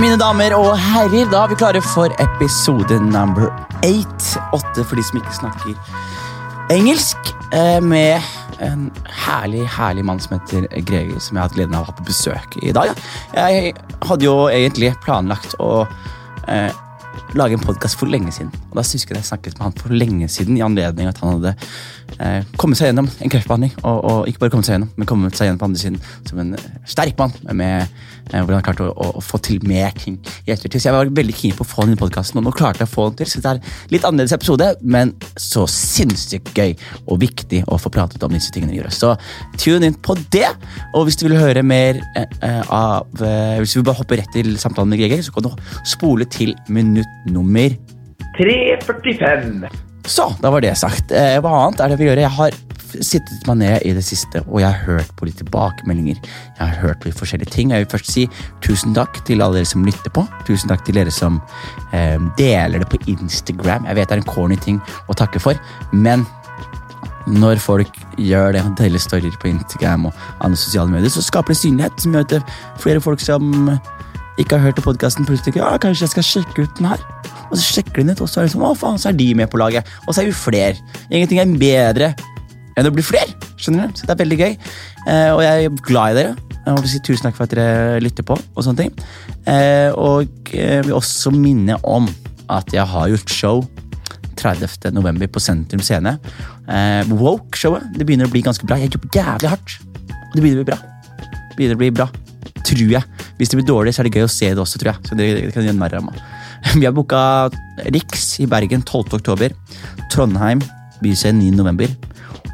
mine damer og herrer, da er vi klare for episode number eight. Åtte for de som ikke snakker engelsk. eh, Med en herlig, herlig mann som heter Greger, som jeg har hatt gleden av å ha på besøk i dag. Jeg hadde jo egentlig planlagt å eh, lage en podkast for lenge siden. Og da husker jeg jeg snakket med han for lenge siden i anledning at han hadde eh, kommet seg gjennom en kreftbehandling. Og, og ikke bare komme seg gjennom, men komme seg gjennom på andre siden som en eh, sterk mann med eh, Hvordan han har klart å, å, å få til mer ting i ettertid. Så jeg var veldig keen på å få den inn i podkasten, og nå klarte jeg å få den til. Så det er litt annerledes episode, men så sinnssykt gøy og viktig å få pratet om disse tingene gjør. Så tune inn på det. Og hvis du vil høre mer eh, eh, av Hvis du vil bare hoppe rett til samtalen med Greger, så kan du spole til minutt nummer 3.45. så, da var det sagt. Eh, hva annet er det vi gjør? Jeg har sittet meg ned i det siste, og jeg har hørt på litt tilbakemeldinger. Jeg har hørt på litt forskjellige ting. Jeg vil først si tusen takk til alle dere som lytter på. Tusen takk til dere som eh, deler det på Instagram. Jeg vet det er en corny ting å takke for, men når folk gjør det deler storyer på Instagram og andre sosiale medier, så skaper det synlighet som gjør at er flere folk som ikke har hørt podkasten, plutselig tenker ja, kanskje jeg skal sjekke ut den her. Og så sjekker de ut, og så er sånn, å faen, så er de med på laget. Og så er vi flere. Ingenting er bedre enn å bli flere. skjønner du? Så det er veldig gøy. Eh, og jeg er glad i dere. Jeg vil si Tusen takk for at dere lytter på. Og sånne ting. Eh, og jeg vil også minne om at jeg har gjort show 30. november på Sentrum Scene. Eh, Woke-showet det begynner å bli ganske bra. Jeg jobber jævlig hardt. Og det begynner å bli bra. Det begynner å bli bra. Tror jeg. Hvis det blir dårlig, så er det gøy å se det også, tror jeg. Så det, det kan gjøre narr av meg. Vi har booka Riks i Bergen 12. oktober. Trondheim byscene 9. november.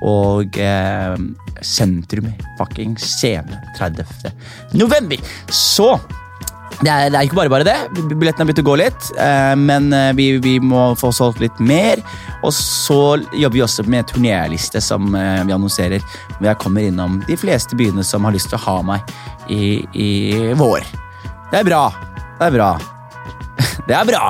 Og eh, Sentrum fucking scene 30. november. Så det er, det er ikke bare bare det. Billettene har begynt å gå litt. Eh, men eh, vi, vi må få solgt litt mer. Og så jobber vi også med turnéliste som eh, vi annonserer. Hvor jeg kommer innom de fleste byene som har lyst til å ha meg i, i vår. Det er bra. Det er bra. Det er bra.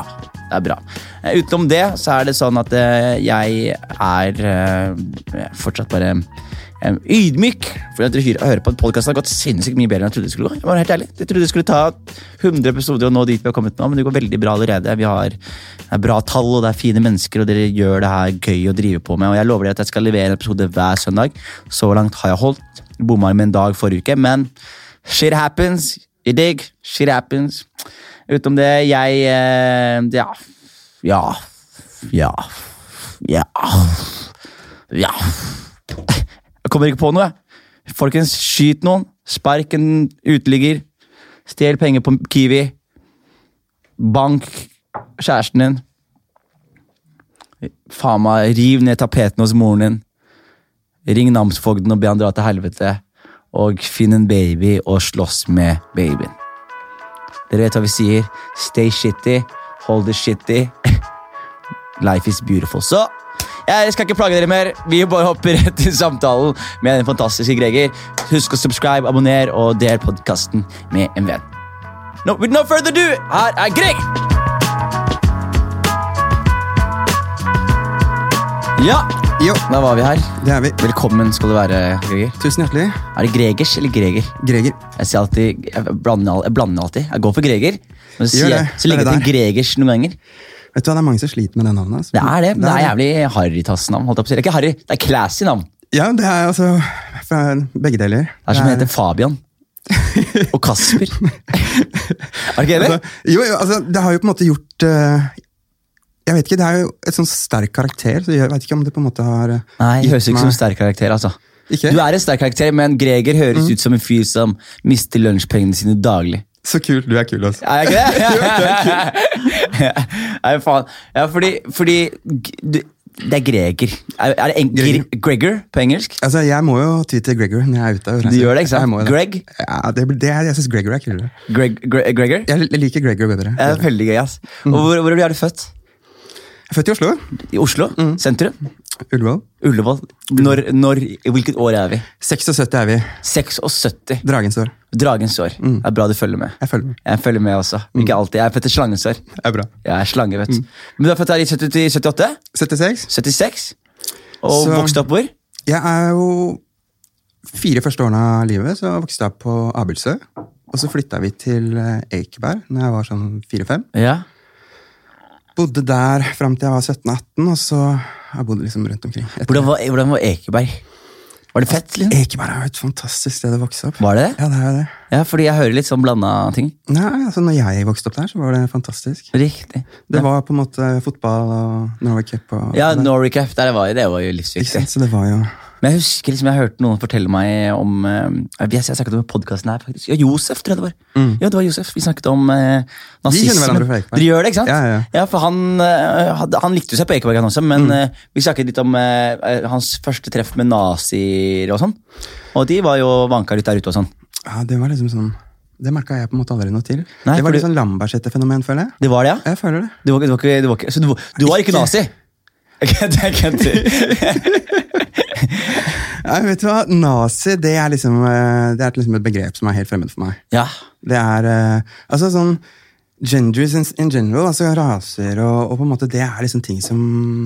Det er bra. Eh, Utenom det så er det sånn at eh, jeg er eh, fortsatt bare eh, ydmyk. For at dere hører på at podkasten har gått sinnssykt mye bedre enn jeg trodde det skulle gå. Jeg var helt ærlig. Jeg trodde det skulle ta 100 episoder og nå dit vi har kommet nå, men det går veldig bra allerede. Vi har det er bra tall, og det er fine mennesker, og dere gjør det her gøy å drive på med. Og jeg lover dere at jeg skal levere en episode hver søndag. Så langt har jeg holdt. Bomma med en dag forrige uke, men shit happens. You dig? Shit happens. Utenom det, jeg eh, Ja. Ja. Ja. Ja. Ja. Jeg kommer ikke på noe. Folkens, skyt noen. Spark en uteligger. Stjel penger på Kiwi. Bank kjæresten din. Faen meg, riv ned tapeten hos moren din. Ring namsfogden og be han dra til helvete. Og finn en baby og slåss med babyen. Dere vet hva vi sier. Stay shitty, hold it shitty. Life is beautiful. Så jeg skal ikke plage dere mer. Vi bare hopper rett til samtalen med den fantastiske Greger. Husk å subscribe, abonner og del podkasten med en venn. No, with no further ado, her er Greg! Ja, Jo, da var vi her. det er vi. Velkommen skal du være, Greger. Tusen hjertelig. Er det Gregers eller Greger? Greger. Jeg sier alltid, jeg blander, jeg blander alltid. Jeg går for Greger. Men så, sier, så legger jeg Det er til Gregers noen ganger. Vet du hva, Det er mange som sliter med det navnet. altså. Det er det, men det er jævlig harrytass-navn. jeg på å si. Det er ikke harry, det er classy navn. Ja, det er altså fra begge deler. Det er som heter Fabian. Og Kasper. er det ikke enig? altså, jo, jo, altså, det har jo på en måte gjort eh, Jeg vet ikke, Det er jo et sånn sterk karakter, så jeg vet ikke om det på en måte har eh, Nei, det høres ikke som meg- en sterk karakter. altså. Ikke? Du er en sterk karakter, men Greger høres ut som en fyr som mister lunsjpengene sine daglig. Så kul. Du er kul, altså. Er jeg ikke det? Nei, faen. Ja, fordi, fordi du, Det er Greger. Er, er det en, Greger. Gregor på engelsk? Altså, Jeg må jo ty til Gregor når jeg er ute. Du gjør det, ikke sant? Greg? Ja, det, det Jeg syns Gregor er kulere. Greg, Gre Gregor? Jeg, jeg liker Gregor bedre. Det er veldig gøy, ass. Og hvor, hvor er du født? Født i Oslo. I Oslo? Sentrum? Ullevål. Ullevål? Når, når, I hvilket år er vi? 76 er vi. 76. Dragens år. Dragens år. Det er bra du følger med. Jeg følger med. Jeg følger med også. Ikke alltid. Jeg er født i slangens år. Det er bra. Jeg er slange, vet du. Men du er født her i 70 78? 76. 76? Og Så- vokste opp hvor? Jeg er jo Fire første årene av livet så vokste jeg opp på Abildsø. og så flytta vi til eh, Ekeberg når jeg var sånn fire-fem. Ja. Bodde der fram til jeg var 17-18, og så jeg bodd liksom rundt omkring. Hvordan var, hvordan var Ekeberg? Var det fett? liksom? Ekeberg er jo et fantastisk sted å vokse opp. Var det det? Ja, det er det. Ja, fordi jeg hører litt sånn blanda ting. Nei, altså når jeg vokste opp der, så var det fantastisk. Riktig. Det var på en måte fotball og Norway Cup og Ja. Norway Cup, der var jo, det var jo Ikke livsviktig. sant, så det var jo Men jeg husker liksom, jeg hørte noen fortelle meg om eh, Jeg, jeg snakket om podkasten her, faktisk. Ja, Josef, tror jeg det var. Ja, det var Josef. Vi snakket om eh, nazismen. De. Dere gjør det, ikke sant? Ja, ja, ja. for han, eh, han likte jo seg på Ekeberg, han også, Mm. men eh, vi snakket litt om eh, hans første treff med nazier og sånn. Og de var jo vanka litt der ute og sånn. Ja, det var liksom sånn Det merka jeg på en måte aldri noe til. Nei, det var litt sånn Lambertseter-fenomen, føler jeg. Det var det, ja? Jeg føler det. Du var, du var ikke, du var så du, var- Ikke- nazi? Kødder, kødder. Nei, vet du hva? Nazi det er liksom eh, Det er liksom et begrep som er helt fremmed for meg. Ja. Det er eh, altså sånn Genders in, general, altså raser og, og på en måte det er liksom ting som,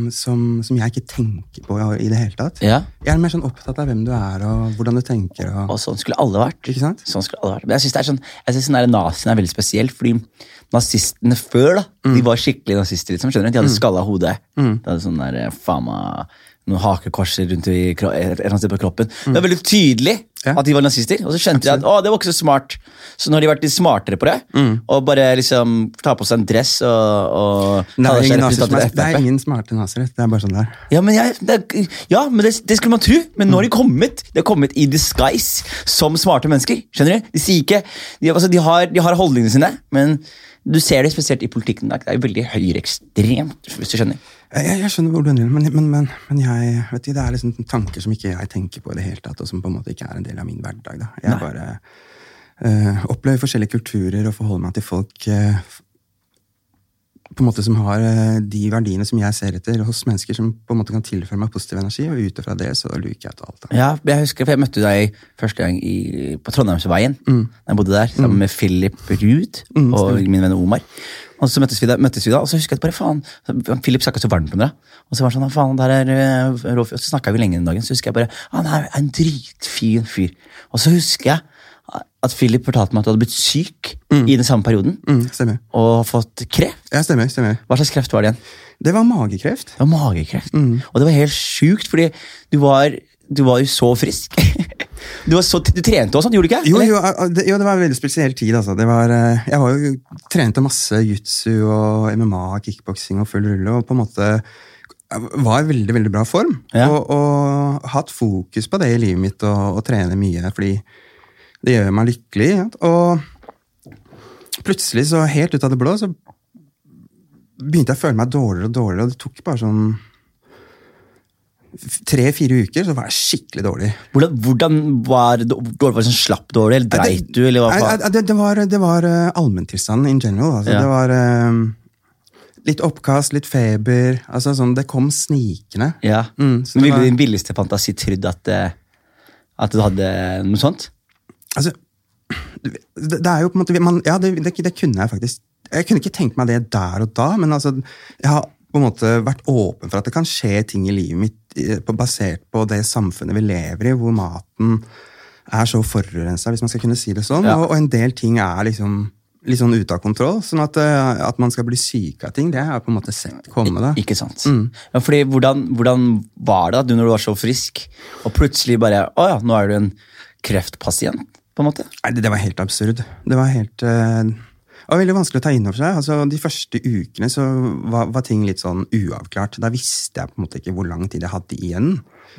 som, som jeg ikke tenker på i det hele tatt. ja. Jeg er mer sånn opptatt av hvem du er og hvordan du tenker. og... Og sånn skulle alle vært. Ikke sant? Sånn skulle alle vært. Men jeg er sånn, jeg synes den der nazien er veldig spesiell, fordi nazistene før da, Mm. de var skikkelig nazister. liksom, skjønner du? De hadde skalla hode. De hadde sånn der eh, faen meg noen hakekorser rundt i, på kroppen. Det var veldig tydelig Mm. Ja. at de var nazister, og så skjønte de at å, det var ikke så smart. Så nå har de vært litt smartere på det, Mm. og bare liksom ta på seg en dress og, og Det er, det er ingen smarte nazister. Det er bare sånn det er. Ja, men, jeg, det, ja, men det, det skulle man tro. Men nå har de kommet De har kommet i disguise som smarte mennesker. Skjønner du? De sier ikke De, altså, de, har, de har holdningene sine, men du ser det spesielt i politikken. i dag. Det er jo veldig høyreekstremt, hvis du skjønner. Jeg, jeg skjønner hvor du vil, men, men, men, men jeg, vet du, det er liksom tanker som ikke jeg tenker på i det hele tatt, og som på en måte ikke er en del av min hverdag. Da. Jeg Nei. bare eh, opplever forskjellige kulturer og forholder meg til folk f- på en måte som har eh, de verdiene som jeg ser etter hos mennesker som på en måte kan tilføre meg positiv energi, og ut ifra det så luker jeg ut alt. Ja, jeg husker, for jeg møtte deg første gang i, på Trondheimsveien. Mm. Jeg bodde der, Sammen med Philip Ruud og min venn Omar. Og så møttes vi da, møttes vi da og så husker jeg bare faen Philip snakka så varmt om dere. Og så var det sånn, faen, der er uh, Rolf, og så snakka vi lenge den dagen. Så husker jeg bare han er en dritfin fyr. Og så husker jeg at Philip fortalte meg at du hadde blitt syk i den samme perioden. Mm, stemmer. Og fått kreft. Ja, stemmer, stemmer. Hva slags kreft var det igjen? Det var magekreft. Det var magekreft. Og det var helt sjukt, fordi du var, du var jo så frisk. Du, var så, du trente og sånn, gjorde du ikke? Jo, jo, det, jo, det var en veldig spesiell tid. Altså. Det var, eh, jeg var jo trente masse jutsu og MMA, kickboksing og full rulle. Og på en måte var i veldig veldig bra form. Ja. Og, og hatt fokus på det i livet mitt og, og trene mye, fordi det gjør meg lykkelig. Og plutselig, så helt ut av det blå, så begynte jeg å føle meg dårligere og dårligere. Og det tok bare sånn tre-fire uker, så var jeg skikkelig dårlig. Hvordan, hvordan var det dårlig? Var det sånn slapp dårlig, eller dreit du, eller hva? Faen? det, det var, det var uh, allmenntilstanden in general. Altså. Ja. Det var um, litt oppkast, litt feber. Altså, sånn, det kom snikende. Ja. Mm, Ville var- din villeste fantasi trodd at, eh, at du hadde noe sånt? Altså, det, det er jo på en måte man, Ja, det, det, det kunne jeg faktisk. Jeg kunne ikke tenkt meg det der og da, men altså, jeg har på en måte vært åpen for at det kan skje ting i livet mitt eh, basert på det samfunnet vi lever i, hvor maten er så forurensa, hvis man skal kunne si det sånn. Ja. Og, og en del ting er liksom litt sånn ute av kontroll. sånn at, eh, at man skal bli syk av ting, det har jeg på en måte sett komme. da. Ikke sant? Mm. Ja, fordi hvordan, hvordan var det da, du når du var så frisk, og plutselig bare Å ja, nå er du en kreftpasient, på en måte? Nei, det, det var helt absurd. Det var helt uh, det var veldig vanskelig å ta inn over seg. Altså, de første ukene så var, var ting litt sånn uavklart. Da visste jeg på en måte ikke hvor lang tid jeg hadde igjen.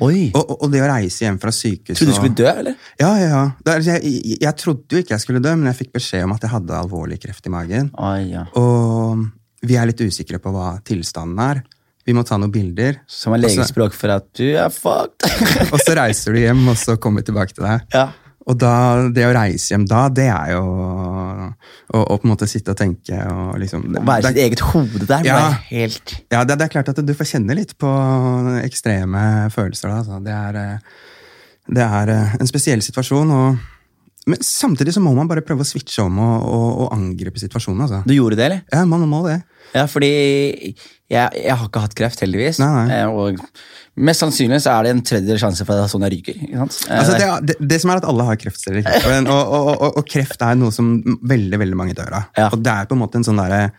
Oi! Og, og, det å reise hjem fra sykehuset Trodde du skulle dø, eller? Ja, ja, ja. Er- jeg, jeg, jeg trodde jo ikke jeg skulle dø, men jeg fikk beskjed om at jeg hadde alvorlig kreft i magen. Oi, ja. Og vi er litt usikre på hva tilstanden er. Vi må ta noen bilder. Som er legespråk for at du er fucked. Og så reiser du hjem, og så kommer vi tilbake til deg. ja. Og da, det å reise hjem da, det er jo å, å på en måte sitte og tenke og liksom Være sitt eget hode der. Ja. Ja. helt ja, det, det er klart at du får kjenne litt på ekstreme følelser da. Altså. Det er, eh, det er eh, en spesiell situasjon, og Men samtidig så må man bare prøve å switche om og, og, og angripe situasjonen. altså. Du gjorde det, eller? Ja, man må det. Ja, fordi jeg, jeg har ikke hatt kreft, heldigvis. Nei, nei. Eh, Og mest sannsynlig så er det en tredjedel sjanse for at sånn jeg ryker. Eh, Altså, det, er- det, det som er at alle har kreftceller og, og, og, og kreft er noe som veldig veldig mange dør av. Ja. Og det er på en måte en sånn derre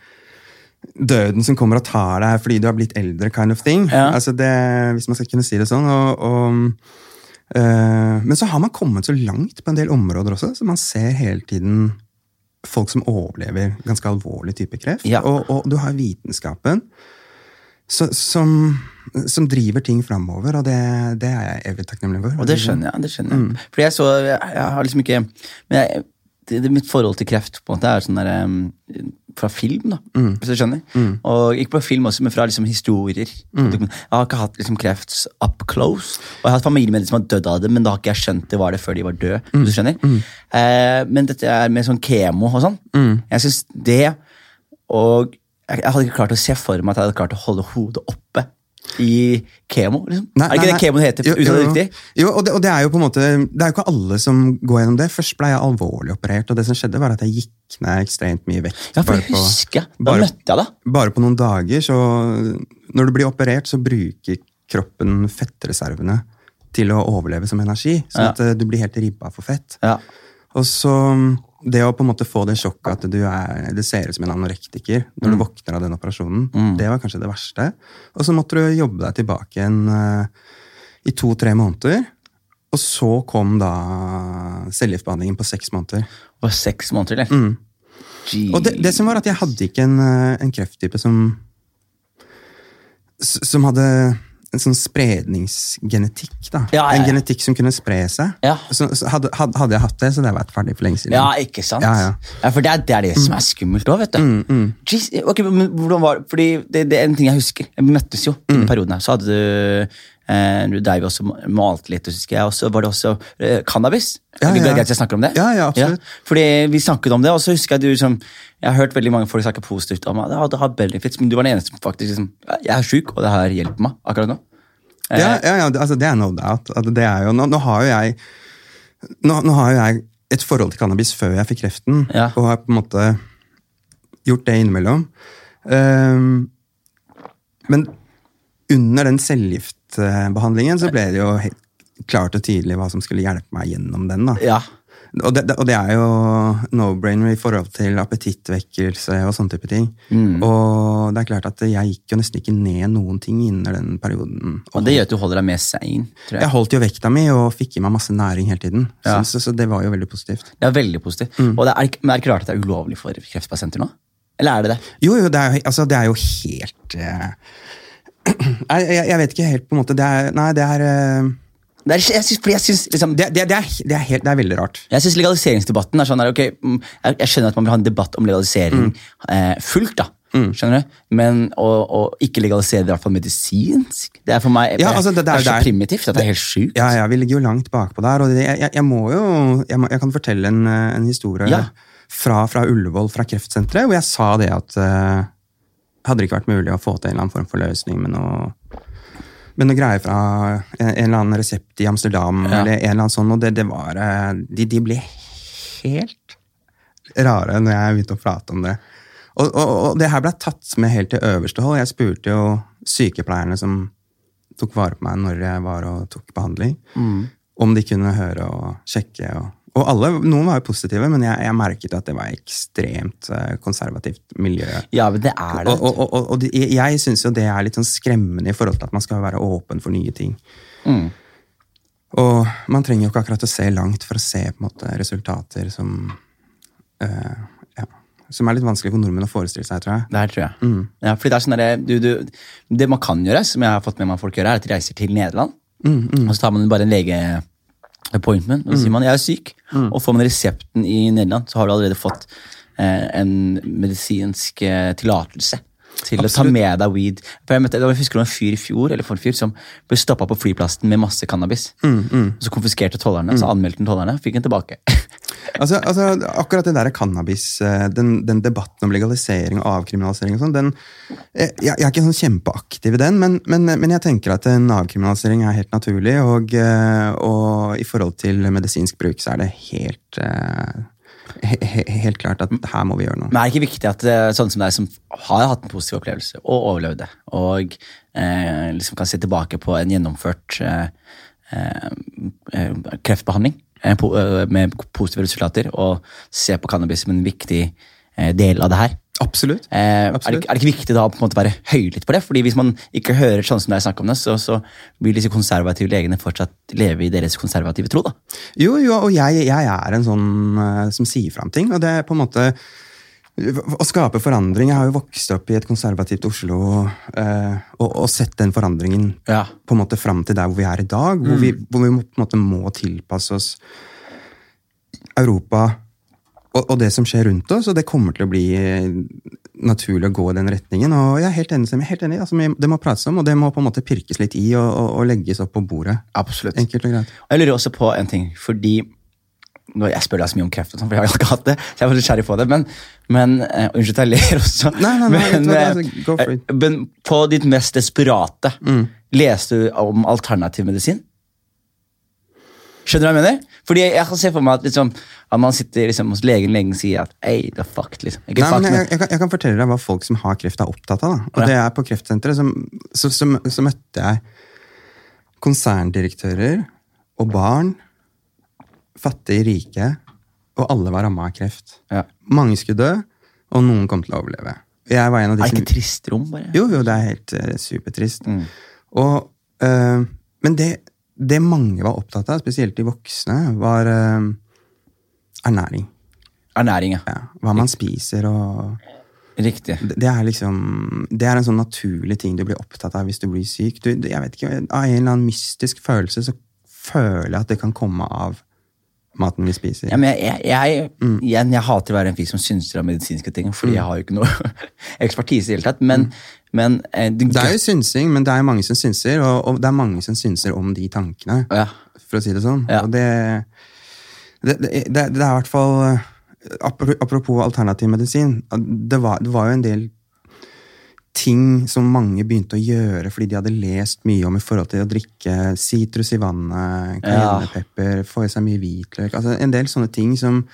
Døden som kommer og tar deg fordi du har blitt eldre, kind of thing. Ja. Altså det, hvis man skal kunne si det sånn. Øh, men så har man kommet så langt på en del områder også, så man ser hele tiden folk som overlever ganske alvorlig type kreft. Ja. Og du har vitenskapen så, som, som driver ting framover, og det, det er jeg evig takknemlig for. Og det skjønner jeg. det skjønner Mm. jeg. Fordi jeg så Jeg, jeg har liksom ikke Men jeg, det, det, mitt forhold til kreft på en måte er sånn der, um, fra film, da, Mm. hvis du skjønner. Og ikke bare film også, men fra liksom historier. Mm. Jeg har ikke hatt liksom kreft up close. Og jeg har hatt familiemedlemmer som har dødd av det, men da har ikke jeg skjønt det var det før de var døde. Mm. hvis du skjønner. Eh, men dette er med sånn kemo og sånn. Mm. Jeg synes det Og jeg, hadde ikke klart å se for meg at jeg hadde klart å holde hodet oppe i kemo. liksom. Nei, er det ikke nei, det kemoen heter? Jo, jo, jo. Jo, og det, og det er jo på en måte Det er jo ikke alle som går gjennom det. Først ble jeg alvorlig operert, og det som skjedde var at jeg gikk ned ekstremt mye vekt. Ja, for jeg på, husker. Da bare- møtte jeg deg. Bare på noen dager, så Når du blir operert, så bruker kroppen fettreservene til å overleve som energi. Sånn at eh, du blir helt ribba for fett. Ja. Og så det å på en måte få det sjokket at du er, det ser ut som en anorektiker når du våkner av den operasjonen, det var kanskje det verste. Og så måtte du jobbe deg tilbake en, uh, i to-tre måneder. Og så kom da cellegiftbehandlingen på seks måneder. Det var seks måneder, eller? Mm. Og det, det som var at jeg hadde ikke en, eh, en krefttype som Som hadde en sånn spredningsgenetikk. da. Ja, ja, ja. En genetikk som kunne spre seg. Ja. Så, så hadde, hadde jeg hatt det, så hadde jeg vært ferdig for lenge siden. Ja, ikke sant? Ja, ja. Ja, for det er, det er det som er skummelt òg, vet du. Mm, Jeez, okay, men hvordan var det? Fordi det, det er en ting jeg husker. Vi møttes jo i Mm. den perioden her. Så hadde du du dreiv også malte litt, husker jeg. Og så var det også eh, cannabis. Ja, ja. greit jeg snakker om det? Ja, ja, absolutt. Fordi vi snakket om det, og så husker jeg du som Jeg har hørt veldig mange folk snakke positivt om at det har, benefits, men du var den eneste som faktisk liksom Jeg er sjuk, og det har hjulpet meg akkurat nå. Eh, Ja, ja, ja det- altså, det er no doubt. Det er jo, nå, nå har jo jeg nå, nå har jo jeg et forhold til cannabis før jeg fikk kreften, Ja. og har på en måte gjort det innimellom. Um, men under den cellegiftbehandlingen så ble det jo klart og tydelig hva som skulle hjelpe meg gjennom den. da. ja. Og det, og det er jo no-brainer i forhold til appetittvekkelse og sånne type ting. Mm. Og det er klart at jeg gikk jo nesten ikke ned noen ting innen den perioden. Og det gjør at du holder deg mer sein, tror jeg. Jeg holdt jo vekta mi og fikk i meg masse næring hele tiden. Ja. Så, så, så det var jo veldig positivt. Er veldig positivt. Mm. Og det er, men er det ikke rart at det er ulovlig for kreftpasienter nå? Eller er det det? Jo, jo, det er altså, det er jo helt eh, jeg, jeg, jeg vet ikke helt på en måte det er, Nei, det er eh, det er jeg synes, fordi jeg synes liksom, det, det, det, er, det, er helt, det er veldig rart. Jeg synes legaliseringsdebatten er sånn der, ok, mm, jeg, jeg skjønner at man vil ha en debatt om legalisering Mm. eh, fullt, da. Skjønner du? Men å, å ikke legalisere det i hvert fall medisinsk, det er for meg Ja, altså, det- det er- så det primitivt at det er helt sjukt. Ja, ja, Vi ligger jo langt bakpå der. og det, jeg, jeg, må jo, jeg, må, jeg kan fortelle en, eh, en historie Ja. fra, fra Ullevål, fra kreftsenteret, hvor jeg sa det at eh, hadde det ikke vært mulig å få til en eller annen form for løsning med noe, med noe greier fra en, en eller annen resept i Amsterdam, Ja. eller en eller annen sånn, og det, det var eh, de, de ble helt rare når jeg begynte å prate om det. Og, og, og det her ble tatt med helt til øverste hold. Jeg spurte jo sykepleierne som tok vare på meg når jeg var og tok behandling, om de kunne høre og sjekke. Og, og alle, Noen var jo positive, men jeg, jeg merket at det var ekstremt eh, konservativt miljø. Ja, men det er det. Og, og, og, og jeg syns jo det er litt sånn skremmende i forhold til at man skal være åpen for nye ting. Mm. Og man trenger jo ikke akkurat å se langt for å se på en måte resultater som eh, ja, Som er litt vanskelig for nordmenn å forestille seg, tror jeg. Det her tror jeg. Mm. Ja, fordi det er sånn der, du, du, det man kan gjøre, som jeg har fått med meg folk gjøre, er at de reiser til Nederland. Mm, Og så tar man bare en legeappointment, og så sier man jeg er syk. Mm. Og får man resepten i Nederland, så har du allerede fått eh, en medisinsk eh, tillatelse. Til å ta med deg weed. For jeg, møtte, jeg husker det var en fyr i fjor eller forfyr, som ble stoppa på flyplassen med masse cannabis. Mm, mm. Så konfiskerte tollerne, så anmeldte han tollerne, fikk den tilbake. Altså, altså, akkurat det der cannabis, eh, den, den debatten om legalisering og avkriminalisering og sånn, den jeg, jeg er ikke sånn kjempeaktiv i den, men, men, men jeg tenker at en avkriminalisering er helt naturlig, og, eh, og i forhold til medisinsk bruk så er det helt eh, he, he, helt klart at her må vi gjøre noe. Men er det ikke viktig at eh, sånne som deg, som har hatt en positiv opplevelse og overlevd det, og eh, liksom kan se tilbake på en gjennomført eh, eh, kreftbehandling eh, eh, med positive resultater, og se på cannabis som en viktig eh, del av det her? Absolutt. Eh, er, det, er det ikke viktig da å være høylytt på det? Fordi Hvis man ikke hører sånn som det er snakk om det, så, så vil disse konservative legene fortsatt leve i deres konservative tro. da. Jo, jo, og jeg, jeg er en sånn eh, som sier fram ting, og det er på en måte å skape forandring. Jeg har jo vokst opp i et konservativt Oslo og, og, og sett den forandringen Ja. på en måte fram til der hvor vi er i dag, hvor, vi, hvor vi må- på en måte må tilpasse oss Europa og, og det som skjer rundt oss, og det kommer til å bli eh, naturlig å gå i den retningen. Og jeg er helt enig, jeg er helt enig. Altså, det må prates om, og det må på en måte pirkes litt i og legges opp på bordet. Absolutt. Enkelt og greit. Jeg lurer også på en ting, fordi nå, Jeg spør deg så mye om kreft, og sånt, for jeg har jo ikke hatt det. så jeg er nysgjerrig på det, Men, men uh, Unnskyld jeg ler også. Nei, nei, nei, men, nei, go for it. eh, men på ditt mest desperate, leste du om alternativ medisin? Skjønner du hva jeg mener? Fordi jeg, jeg kan se for meg at, liksom, at man sitter liksom, hos legen, og sier at hey, det er fucked, liksom. Nei, fucked, men jeg, jeg, kan, jeg kan fortelle deg hva folk som har kreft, er opptatt av. Da. Og Ja. det er På kreftsenteret så, så, så, så møtte jeg konserndirektører og barn, fattige, rike, og alle var ramma av kreft. ja. Mange skulle dø, og noen kom til å overleve. Jeg var en av de Er det ikke trist rom, bare? Jo, jo, det er helt uh, supertrist. Mm. Og, uh, men det, det mange var opptatt av, spesielt de voksne, var uh, ernæring. Ernæring, ja. Ja, hva man spiser og Riktig. det det er liksom Det er en sånn naturlig ting du blir opptatt av hvis du blir syk. Du, jeg vet ikke, Av en eller annen mystisk følelse så føler jeg at det kan komme av maten vi spiser. Ja, men jeg, jeg, Mm. igjen, jeg hater å være en fyr som synser om medisinske ting, fordi jeg har jo ikke noe ekspertise i det hele tatt. Men, men eh, det, Mm. Det er jo synsing, men det er mange som synser, og, og det er mange som synser om de tankene. ja. for å si det sånn. Ja. Og det, det, det, det, er i hvert fall eh, Apropos alternativ medisin. Det var, det var jo en del ting som mange begynte å gjøre fordi de hadde lest mye om i forhold til å drikke sitrus i vannet, cayennepepper, få i seg mye hvitløk altså En del sånne ting som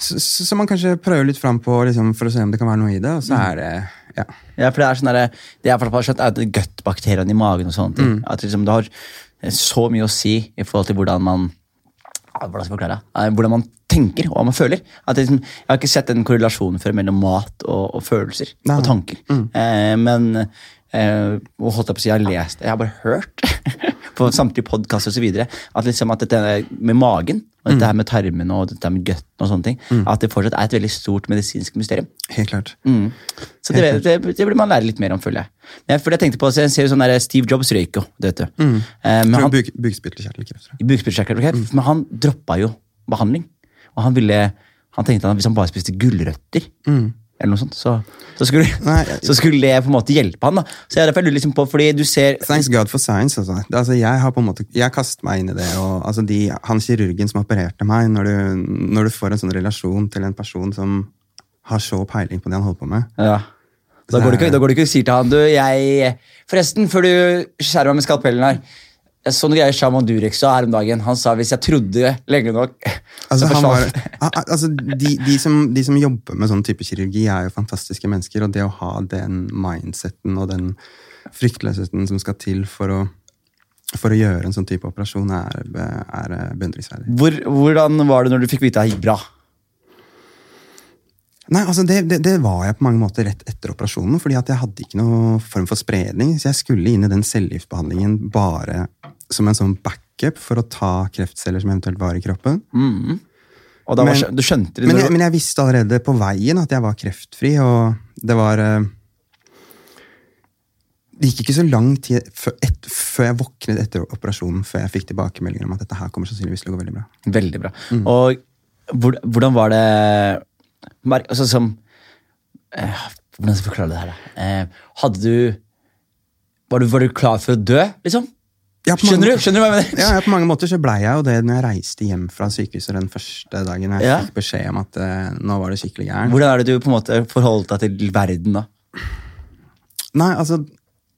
som man kanskje prøver litt fram på liksom, for å se om det kan være noe i det, og så er det ja. Ja, for det er sånn der, det jeg har skjønt, er gutbakteriene i magen og sånne ting. Mm. At liksom, det har så mye å si i forhold til hvordan man ja, hvordan skal jeg forklare det? Eh, Hvordan man tenker og hva man føler. At liksom, jeg har ikke sett den korrelasjonen før mellom mat og, og følelser Nei, og tanker. tanker. Eh, men eh, og holdt jeg på å si, jeg har lest Jeg har bare hørt på samtlige podkaster osv. At, liksom, at dette med magen og Mm. dette her med tarmene og dette her med gutten og sånne ting, at det fortsatt er et veldig stort medisinsk mysterium. Helt klart. Mm. Så det, det, det burde man lære litt mer om, føler jeg. Men jeg, jeg tenkte på, jeg ser jo sånn der Steve Jobs røyk jo, det vet du. Mm. men Tror han, buk, Bukspyttelkjertelkreft. bukspyttkjertelkreft, men han droppa jo behandling. Og han ville, han tenkte at hvis han bare spiste gulrøtter, eller noe sånt, så, så, skulle, Nei, jeg- så skulle det på en måte hjelpe han. da. Så jeg, derfor lurer liksom på, fordi du ser Thanks God for science. Altså. Altså, jeg har på en måte, jeg kastet meg inn i det. og altså, de, Han kirurgen som opererte meg, når du, når du får en sånn relasjon til en person som har så peiling på det han holder på med ja. Da går, du ikke, da går du ikke og sier til han du, jeg, Forresten, før du skjærer meg med skalpellen her Sånne greier sa Durek sa her om dagen. Han sa hvis jeg trodde lenge nok Altså, han var, altså, de, de, som, de som jobber med sånn type kirurgi, er jo fantastiske mennesker. Og det å ha den mindseten og den fryktløsheten som skal til for å, for å gjøre en sånn type operasjon, er, er beundringsverdig. Hvor, hvordan var det når du fikk vite at det gikk bra? Nei, altså det, det, det var jeg på mange måter rett etter operasjonen, fordi at jeg hadde ikke noe form for spredning. Så jeg skulle inn i den cellegiftbehandlingen bare som en sånn backup for å ta kreftceller som eventuelt var i kroppen. Da var, Men- du skjønte det Men jeg, men jeg visste allerede på veien at jeg var kreftfri, og det var eh, Det gikk ikke så lang tid før, et, før jeg våknet etter operasjonen, før jeg fikk tilbakemeldinger om at dette her kommer sannsynligvis til å gå veldig bra. Veldig bra. Mm. Og hvor, hvordan var det altså, som, eh, Hvordan skal jeg forklare det her? Eh, hadde du var, du var du klar for å dø, liksom? Skjønner du Skjønner du hva jeg mener? Ja, ja, På mange måter så blei jeg jo det når jeg reiste hjem fra sykehuset den første dagen jeg Ja. fikk beskjed om at eh, nå var det skikkelig gæren. Hvordan er det du på en måte forholdt deg til verden da? Nei, altså,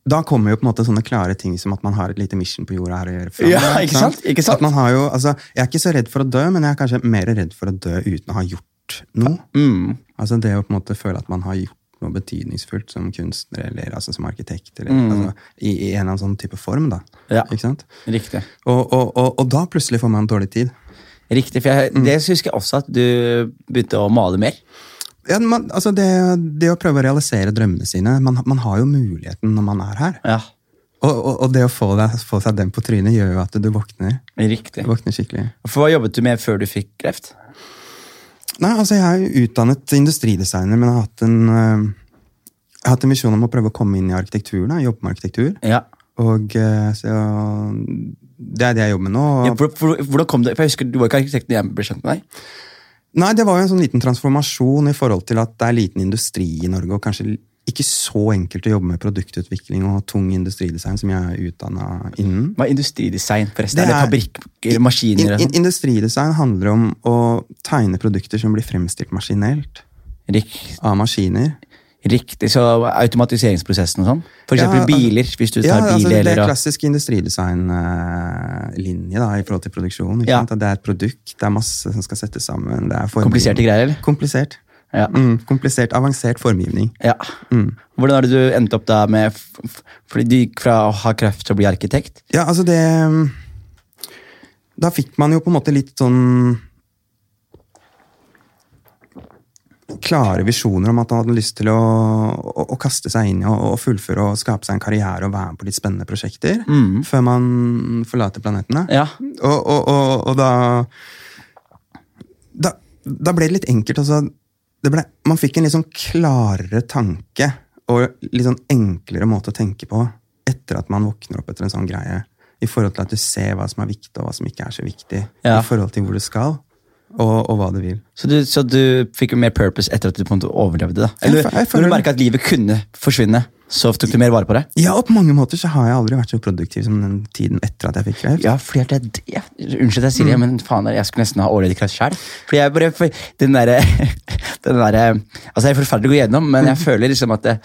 da kommer jo på en måte sånne klare ting som at man har et lite mission på jorda her å gjøre. frem, Ja, ikke sant? Ikke sant? At man har jo, altså, jeg er ikke så redd for å dø, men jeg er kanskje mer redd for å dø uten å ha gjort noe. Mm. Altså Det å på en måte føle at man har gjort noe betydningsfullt som kunstner eller altså som arkitekt. Eller, Mm. altså, i, I en eller annen sånn type form. da. Ja. Riktig. Og, og, og, og da plutselig får man dårlig tid. Riktig, for jeg, Det husker jeg også at du begynte å male mer. Ja, man, altså det, det å prøve å realisere drømmene sine Man, man har jo muligheten når man er her. Ja, og, og det å få, deg, få seg den på trynet gjør jo at du våkner. riktig. Du våkner skikkelig. For Hva jobbet du med før du fikk kreft? Nei, altså Jeg er jo utdannet industridesigner, men jeg har hatt en, øh, jeg har hatt en visjon om å prøve å komme inn i arkitekturen. Jobbe med arkitektur. Ja. Og øh, så Det er det jeg jobber med nå. Ja, for, for, hvordan kom det? For jeg husker Du var ikke arkitekten jeg ble kjent med deg. Nei, det var jo en sånn liten transformasjon i forhold til at det er liten industri i Norge, og kanskje ikke så enkelt å jobbe med produktutvikling og tung industridesign som jeg er utdanna innen. Hva er industridesign, forresten? Det er er- fabrikker, maskiner In, in, industridesign handler om å tegne produkter som blir fremstilt maskinelt Riktig. av maskiner. riktig, så automatiseringsprosessen og sånn? For Ja, eksempel altså- biler, hvis du tar Ja, altså, det er klassisk industridesignlinje da, i forhold til produksjon. Ja. Det er et produkt, det er masse som skal settes sammen. Det er. Kompliserte greier, eller? Komplisert. Ja. Mm, komplisert, avansert formgivning. Ja. Mm. Hvordan har det du endte opp da med Fordi du gikk fra å ha kreft til å bli arkitekt? Ja, altså det Da fikk man jo på en måte litt sånn Klare visjoner om at han hadde lyst til å, å, å kaste seg inn i og, fullføre og skape seg en karriere og være med på litt spennende prosjekter. Før man forlater planetene. Ja. Og, og, og, og da, da Da ble det litt enkelt. Altså, ble, man fikk en litt sånn klarere tanke og litt sånn enklere måte å tenke på etter at man våkner opp etter en sånn greie. I forhold til at du ser hva som er viktig, og hva som ikke er så viktig. Ja. I forhold til hvor du skal, og, og hva det vil. Så du, så du fikk jo mer purpose etter at du på en måte overlevde? da? Eller Jeg- jeg når du merka at livet kunne forsvinne, så tok du mer vare på det? Ja, og på mange måter så har jeg aldri vært så produktiv som den tiden etter at jeg fikk kreft. Ja, fordi det, jeg, ja, Unnskyld at jeg sier det, men faen, jeg skulle nesten ha overlevd kreft sjøl. For jeg bare, for den derre derre- Altså, det er forferdelig å gå gjennom, men jeg føler liksom at jeg,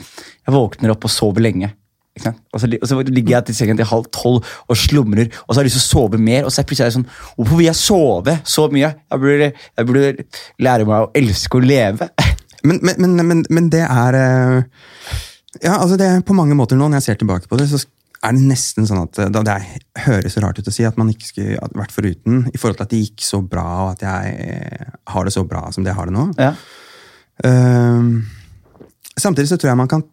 jeg våkner opp og sover lenge. Og, så, og så ligger jeg til sengen til halv tolv og slumrer, og så har jeg lyst til å sove mer. Og så er plutselig jeg sånn Hvorfor vil jeg sove så mye? Jeg burde, jeg burde lære meg å elske å leve. Men, men, men, men, det er eh, Ja, altså det er på mange måter nå, når jeg ser tilbake på det, så er det nesten sånn at eh, Det er, høres så rart ut å si at man ikke skulle vært foruten, i forhold til at det gikk så bra, og at jeg eh, har det så bra som det jeg har det nå. Ja. Uh, samtidig så tror jeg man kan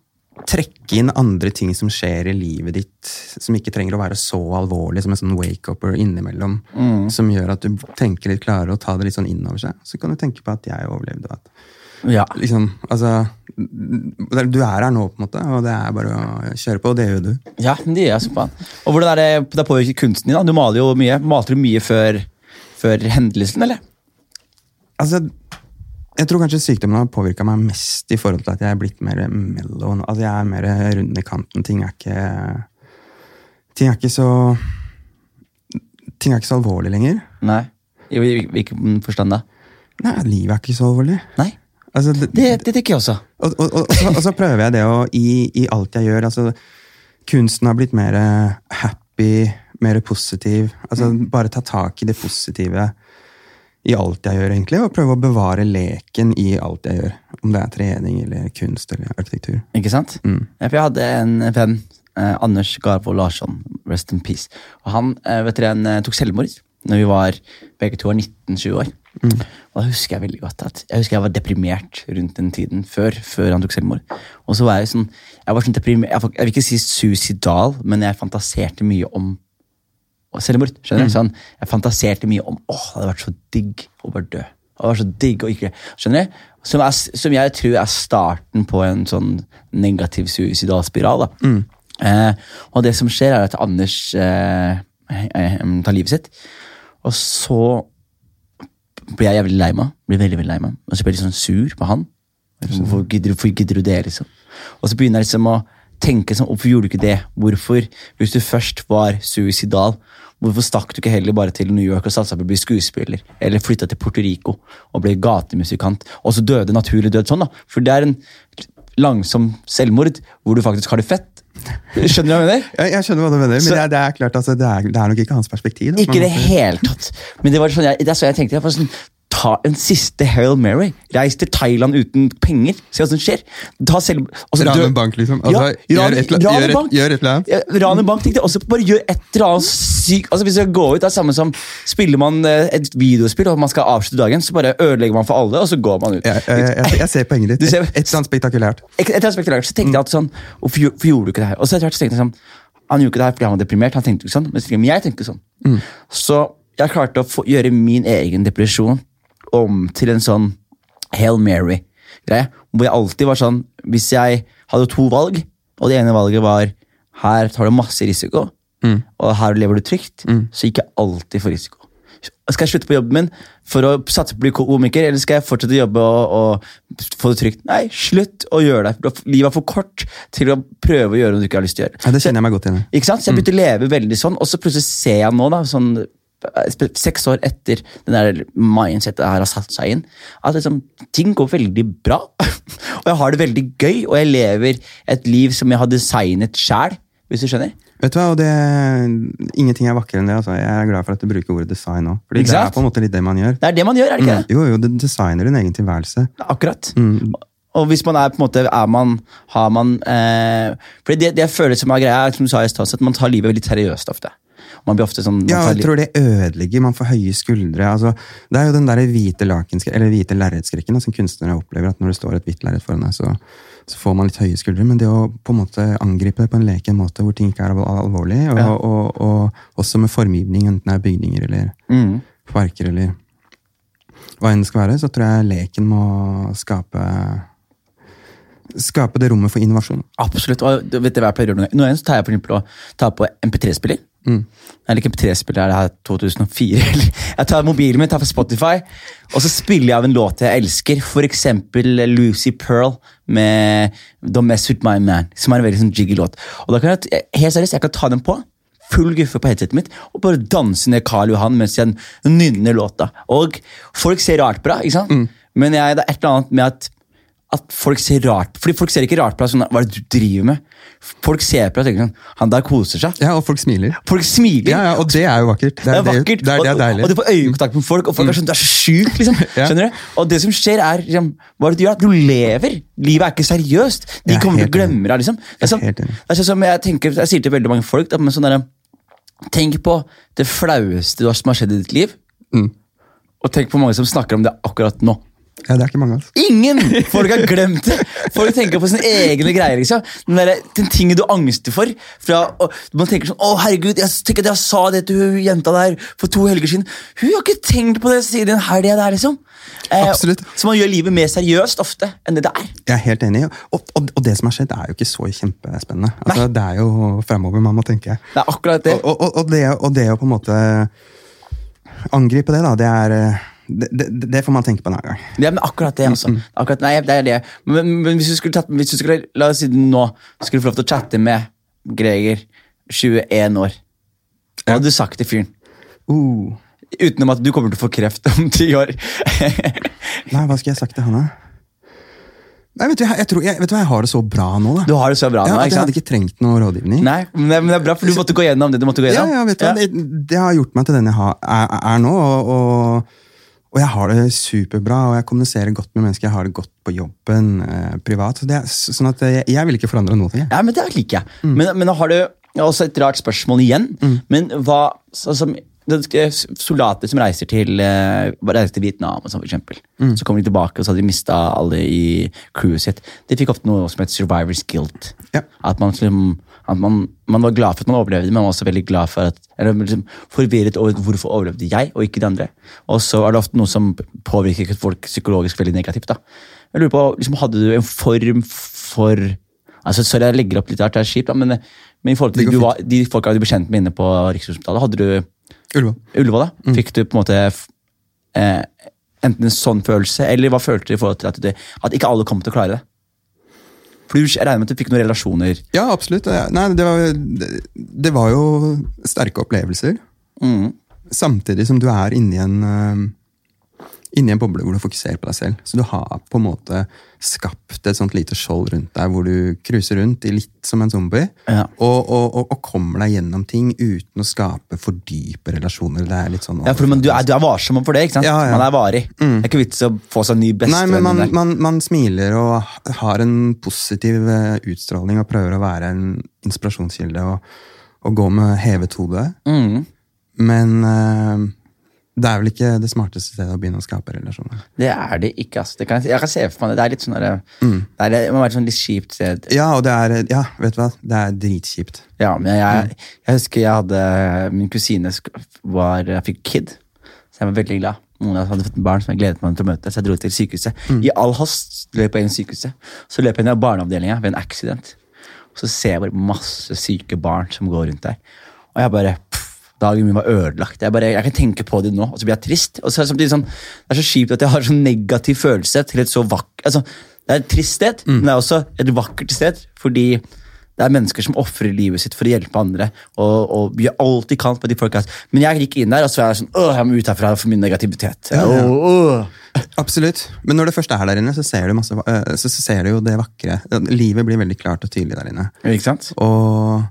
trekke inn andre ting som skjer i livet ditt, som ikke trenger å være så alvorlig som en sånn wake-upper innimellom, som gjør at du tenker litt klarere og tar det litt sånn innover seg. Så kan du tenke på at jeg overlevde, at ja. liksom, altså Du er her nå, på en måte, og det er bare å kjøre på, og det gjør du. Ja, det gjør jeg så faen. Og hvordan er det, det påvirker kunsten din? da? Du maler jo mye. Malte du mye før, før hendelsen, eller? Altså, jeg tror kanskje sykdommen har påvirka meg mest i forhold til at jeg er blitt mer mellow. Altså, jeg er mer rund i kanten. Ting er ikke Ting er ikke så Ting er ikke så alvorlig lenger. Nei. I hvilken forstand da? Nei, livet er ikke så alvorlig. Nei. Altså, det, Det, det tenker jeg også. og, og, og, så, og så prøver jeg det å, i, i alt jeg gjør altså, Kunsten har blitt mer happy, mer positiv. Altså, Bare ta tak i det positive i alt jeg gjør, egentlig, og prøve å bevare leken i alt jeg gjør. Om det er trening eller kunst eller arkitektur. Ikke sant? Mm. Jeg hadde en venn, eh, Anders Garbo Larsson, rest in peace. Og han eh, vet dere, han, eh, tok selvmord når vi var begge to var 19-20 år. Mm. Og da husker jeg veldig godt at jeg husker jeg var deprimert rundt den tiden før, før han tok selvmord. Og så var jeg sånn, jeg var sånn deprimert, jeg, jeg vil ikke si suicidal, men jeg fantaserte mye om selvmord. skjønner du? Sånn, jeg fantaserte mye om åh, det hadde vært så digg å bare dø. Det vært så digg å ikke Skjønner du? Som, er, som jeg tror er starten på en sånn negativ suicidal spiral. da. Eh, og det som skjer, er at Anders eh, eh, tar livet sitt. Og så blir jeg jævlig lei meg. Blir veldig, veldig lei meg. Og så blir jeg litt sånn sur på han. Hvorfor gidder, hvorfor gidder du det, liksom? Og så begynner jeg liksom å tenke sånn, hvorfor gjorde du ikke det? Hvorfor, hvis du først var suicidal, hvorfor stakk du ikke heller bare til New York og satsa på å bli skuespiller? Eller flytta til Puerto Rico og ble gatemusikant, og så døde naturlig død sånn, da? For det er en langsom selvmord hvor du faktisk har det fett. Skjønner du hva jeg mener? Jeg, jeg skjønner hva du mener, men Så- det, er, det er klart altså, det, er, det er nok ikke hans perspektiv. Da, Ikke i det hele tatt. Men det var sånn jeg, det er så jeg tenkte. Jeg sånn, Ta en siste Hail Mary. Reis til Thailand uten penger. Se hva som skjer. Ta selv, Altså, så Ran en bank, liksom. Altså, ja, gjør et gjør et- gjør et eller annet. Rane ran en bank, tenkte jeg. også. bare gjør et eller annet sykt altså Hvis jeg går ut, det er samme som Spiller man eh, et videospill og man skal avslutte dagen, så bare ødelegger man for alle, og så går man ut. Jeg, jeg, jeg, jeg ser poenget ditt. Et, et eller annet spektakulært. Et eller annet spektakulært så tenkte jeg at sånn Hvorfor, gjorde du ikke det her? Og så etter hvert så tenkte jeg sånn Han gjorde ikke det her fordi han var deprimert. Han tenkte ikke sånn, Men jeg tenkte sånn. Så jeg klarte å få, gjøre min egen depresjon om til en sånn Hail Mary-greie. Hvor jeg alltid var sånn Hvis jeg hadde to valg, og det ene valget var her tar du masse risiko, og her lever du trygt, så gikk jeg alltid for risiko. Skal jeg slutte på jobben min for å satse på å bli komiker, eller skal jeg fortsette å jobbe og, og få det trygt? Nei, slutt å gjøre det. Livet er for kort til å prøve å gjøre noe du ikke har lyst til å gjøre. Ja, det kjenner jeg meg godt igjen. Ikke sant? Så jeg begynte å leve veldig sånn, og så plutselig ser jeg nå, da, sånn seks år etter den der mindsetet her har satt seg inn, at liksom, ting går veldig bra. og jeg har det veldig gøy, og jeg lever et liv som jeg har designet sjæl, hvis du skjønner. Vet du hva, og det, Ingenting er vakrere enn det. altså. Jeg er glad for at du bruker ordet design òg. Det er på en måte litt det man gjør. Det er det man gjør, er det ikke det? Jo, jo, du designer din egen tilværelse. Akkurat. Og hvis man er på en måte er man, har man eh, For det, det jeg føler som er greia, som du sa i stad, at man tar livet veldig seriøst ofte. Man blir ofte sånn man Ja, jeg tror det ødelegger. Man får høye skuldre. altså Det er jo den der hvite hvite lerretskrekken som kunstnere opplever. at Når det står et hvitt lerret foran deg, så, så får man litt høye skuldre. Men det å på en måte angripe det på en leken måte hvor ting ikke er alvorlig, og, Ja. og, og også med formgivning, enten det er bygninger eller Mm. parker eller hva enn det skal være, så tror jeg leken må skape Skape det rommet for innovasjon. Absolutt. og vet du hva jeg pleier å gjøre noen ganger? Noen ganger så tar jeg for eksempel og tar på MP3-spiller. Eller ikke MP3-spiller, er det her 2004? Jeg tar mobilen min, tar for Spotify, og så spiller jeg av en låt jeg elsker. For eksempel Lucy Pearl med Don't Mess With My Man, som er en veldig sånn jiggy låt. Og da kan jeg, helt seriøst, jeg kan ta den på, full guffe på headsetet mitt, og bare danse ned Karl Johan mens jeg nynner låta. Og folk ser rart på det, ikke sant? Men jeg, det er et eller annet med at at folk ser rart Fordi folk ser ikke rart på deg sånn Hva er det du driver med? Folk ser på deg og tenker sånn Han der koser seg. Ja, og folk smiler. Folk smiler. Ja, ja, Og det er jo vakkert. det er vakkert. Det er, det er og, deilig. og du får øyekontakt med folk, og folk er sånn Du er så sjuk, liksom. Ja. Skjønner du? Og det som skjer, er liksom, Hva er det du gjør? Du lever. Livet er ikke seriøst. De er kommer til å glemme deg, liksom. Det er sånn, det er sånn som jeg tenker Jeg sier til veldig mange folk da, men sånn der, Tenk på det flaueste som har skjedd i ditt liv, Mm. og tenk på mange som snakker om det akkurat nå. Ja, det er ikke mange altså. Ingen! Folk har glemt det. Folk tenker på sine egne greier. liksom. Den, der, den tingen du angster for. Fra, og man tenker sånn, å herregud, jeg tenker at jeg sa det til hun jenta der for to helger siden. Hun har ikke tenkt på det siden den helga der, liksom. Eh. Så man gjør livet mer seriøst ofte enn det det er. Jeg er helt enig. Og, og, og det som har skjedd, er jo ikke så kjempespennende. Altså, det er jo framover man må tenke. Det er akkurat det. Og, det, og det å på en måte angripe det, da, det er eh, det, det, det får man tenke på en annen gang. Ja, men akkurat det, altså. Akkurat, nei, det er det. Men, men hvis, du skulle tatt, hvis du skulle, la oss si nå, skulle få lov til å chatte med Greger, 21 år, hva hadde du sagt til fyren? Uh, Utenom at du kommer til å få kreft om ti år. nei, hva skulle jeg sagt til han, da? Nei, vet du, jeg, jeg, tror, jeg, vet du jeg har det så bra nå, da. Du har det så bra ja, ikke sant? jeg hadde ikke trengt noe rådgivning. Nei, men det, men det er bra, for du måtte gå gjennom det du måtte gå gjennom. ja, vet du ja. det, det har gjort meg til den jeg er, er nå. Og, og, og jeg har det superbra, og jeg kommuniserer godt med mennesker. Jeg har det godt på jobben, eh, privat. Så det er, så- sånn at jeg, jeg vil ikke forandre noe. Jeg. Ja, men det liker jeg. Mm. Men, men har du også et rart spørsmål igjen. Men hva som er Soldater som reiser til, eh, reiser til Vietnam, og sånn, for eksempel. Mm. så kommer de tilbake og så hadde de mista alle i crewet sitt. De fikk ofte noe som het survivor's guilt. Ja. At, man, liksom, at man, man var glad for at man overlevde, men man var også veldig glad for at, eller liksom forvirret over hvorfor overlevde jeg og ikke de andre. Og så er det ofte noe som påvirker folk psykologisk veldig negativt. da. Jeg lurer på, liksom, Hadde du en form for altså Sorry, jeg legger opp litt rart, det er kjipt, men, men i forhold til du var, de folka du ble kjent med inne på Rikshospitalet, hadde du Ullevål. Ulva da? Mm. Fikk du på en måte eh, enten en sånn følelse, eller hva følte du i forhold til at, du, at ikke alle kom til å klare det? For jeg regner med at du fikk noen relasjoner. Ja, absolutt. Nei, det var, det, det var jo sterke opplevelser. Mm. Samtidig som du er inni en eh, inni en boble hvor du fokuserer på deg selv. Så du har på en måte skapt et sånt lite skjold rundt deg hvor du cruiser rundt i litt som en zombie, Ja. og, og, og, og kommer deg gjennom ting uten å skape for dype relasjoner. Det er litt sånn Ja, for men du, er, du er varsom for det, ikke sant? Ja, ja. Man er varig. Det er ikke vits å få seg en ny Nei, men bestevenn man, man, man smiler og har en positiv eh, utstråling og prøver å være en inspirasjonskilde og, og gå med hevet hode. Mm. Men eh, det er vel ikke det smarteste stedet å begynne å skape relasjoner. Det er det ikke, Altså. Det kan, jeg- kan se for meg det. Det er litt sånn der, det, er, det må være et sånn litt kjipt sted. Ja, og det er, ja, vet du hva? Det er dritkjipt. Ja, men jeg, jeg husker jeg hadde Min kusine var, jeg fikk kid, så jeg var veldig glad. Oss hadde fått en barn som jeg gledet meg til å møte, så jeg dro til sykehuset. I all hast løp jeg inn i sykehuset. Så løp jeg inn i barneavdelinga ved en accident. Og så ser jeg bare masse syke barn som går rundt der. Og jeg bare pff, Dagen min var ødelagt. Jeg, bare, jeg kan tenke på det nå, og så blir jeg trist. Og så er det samtidig sånn, det er så kjipt at jeg har sånn negativ følelse til et så vakkert altså, Det er et trist sted, men det er også et vakkert sted. Fordi det er mennesker som ofrer livet sitt for å hjelpe andre. Og, og gjør alt de kan. på de folka. Men jeg gikk inn der og så er jeg sånn, åh, jeg må ut herfra for min negativitet. Ja, ja. Åh. Absolutt. Men når du først er der inne, så ser du, masse, eh, så, så ser du jo det vakre. Livet blir veldig klart og tydelig der inne. Ikke sant? Og,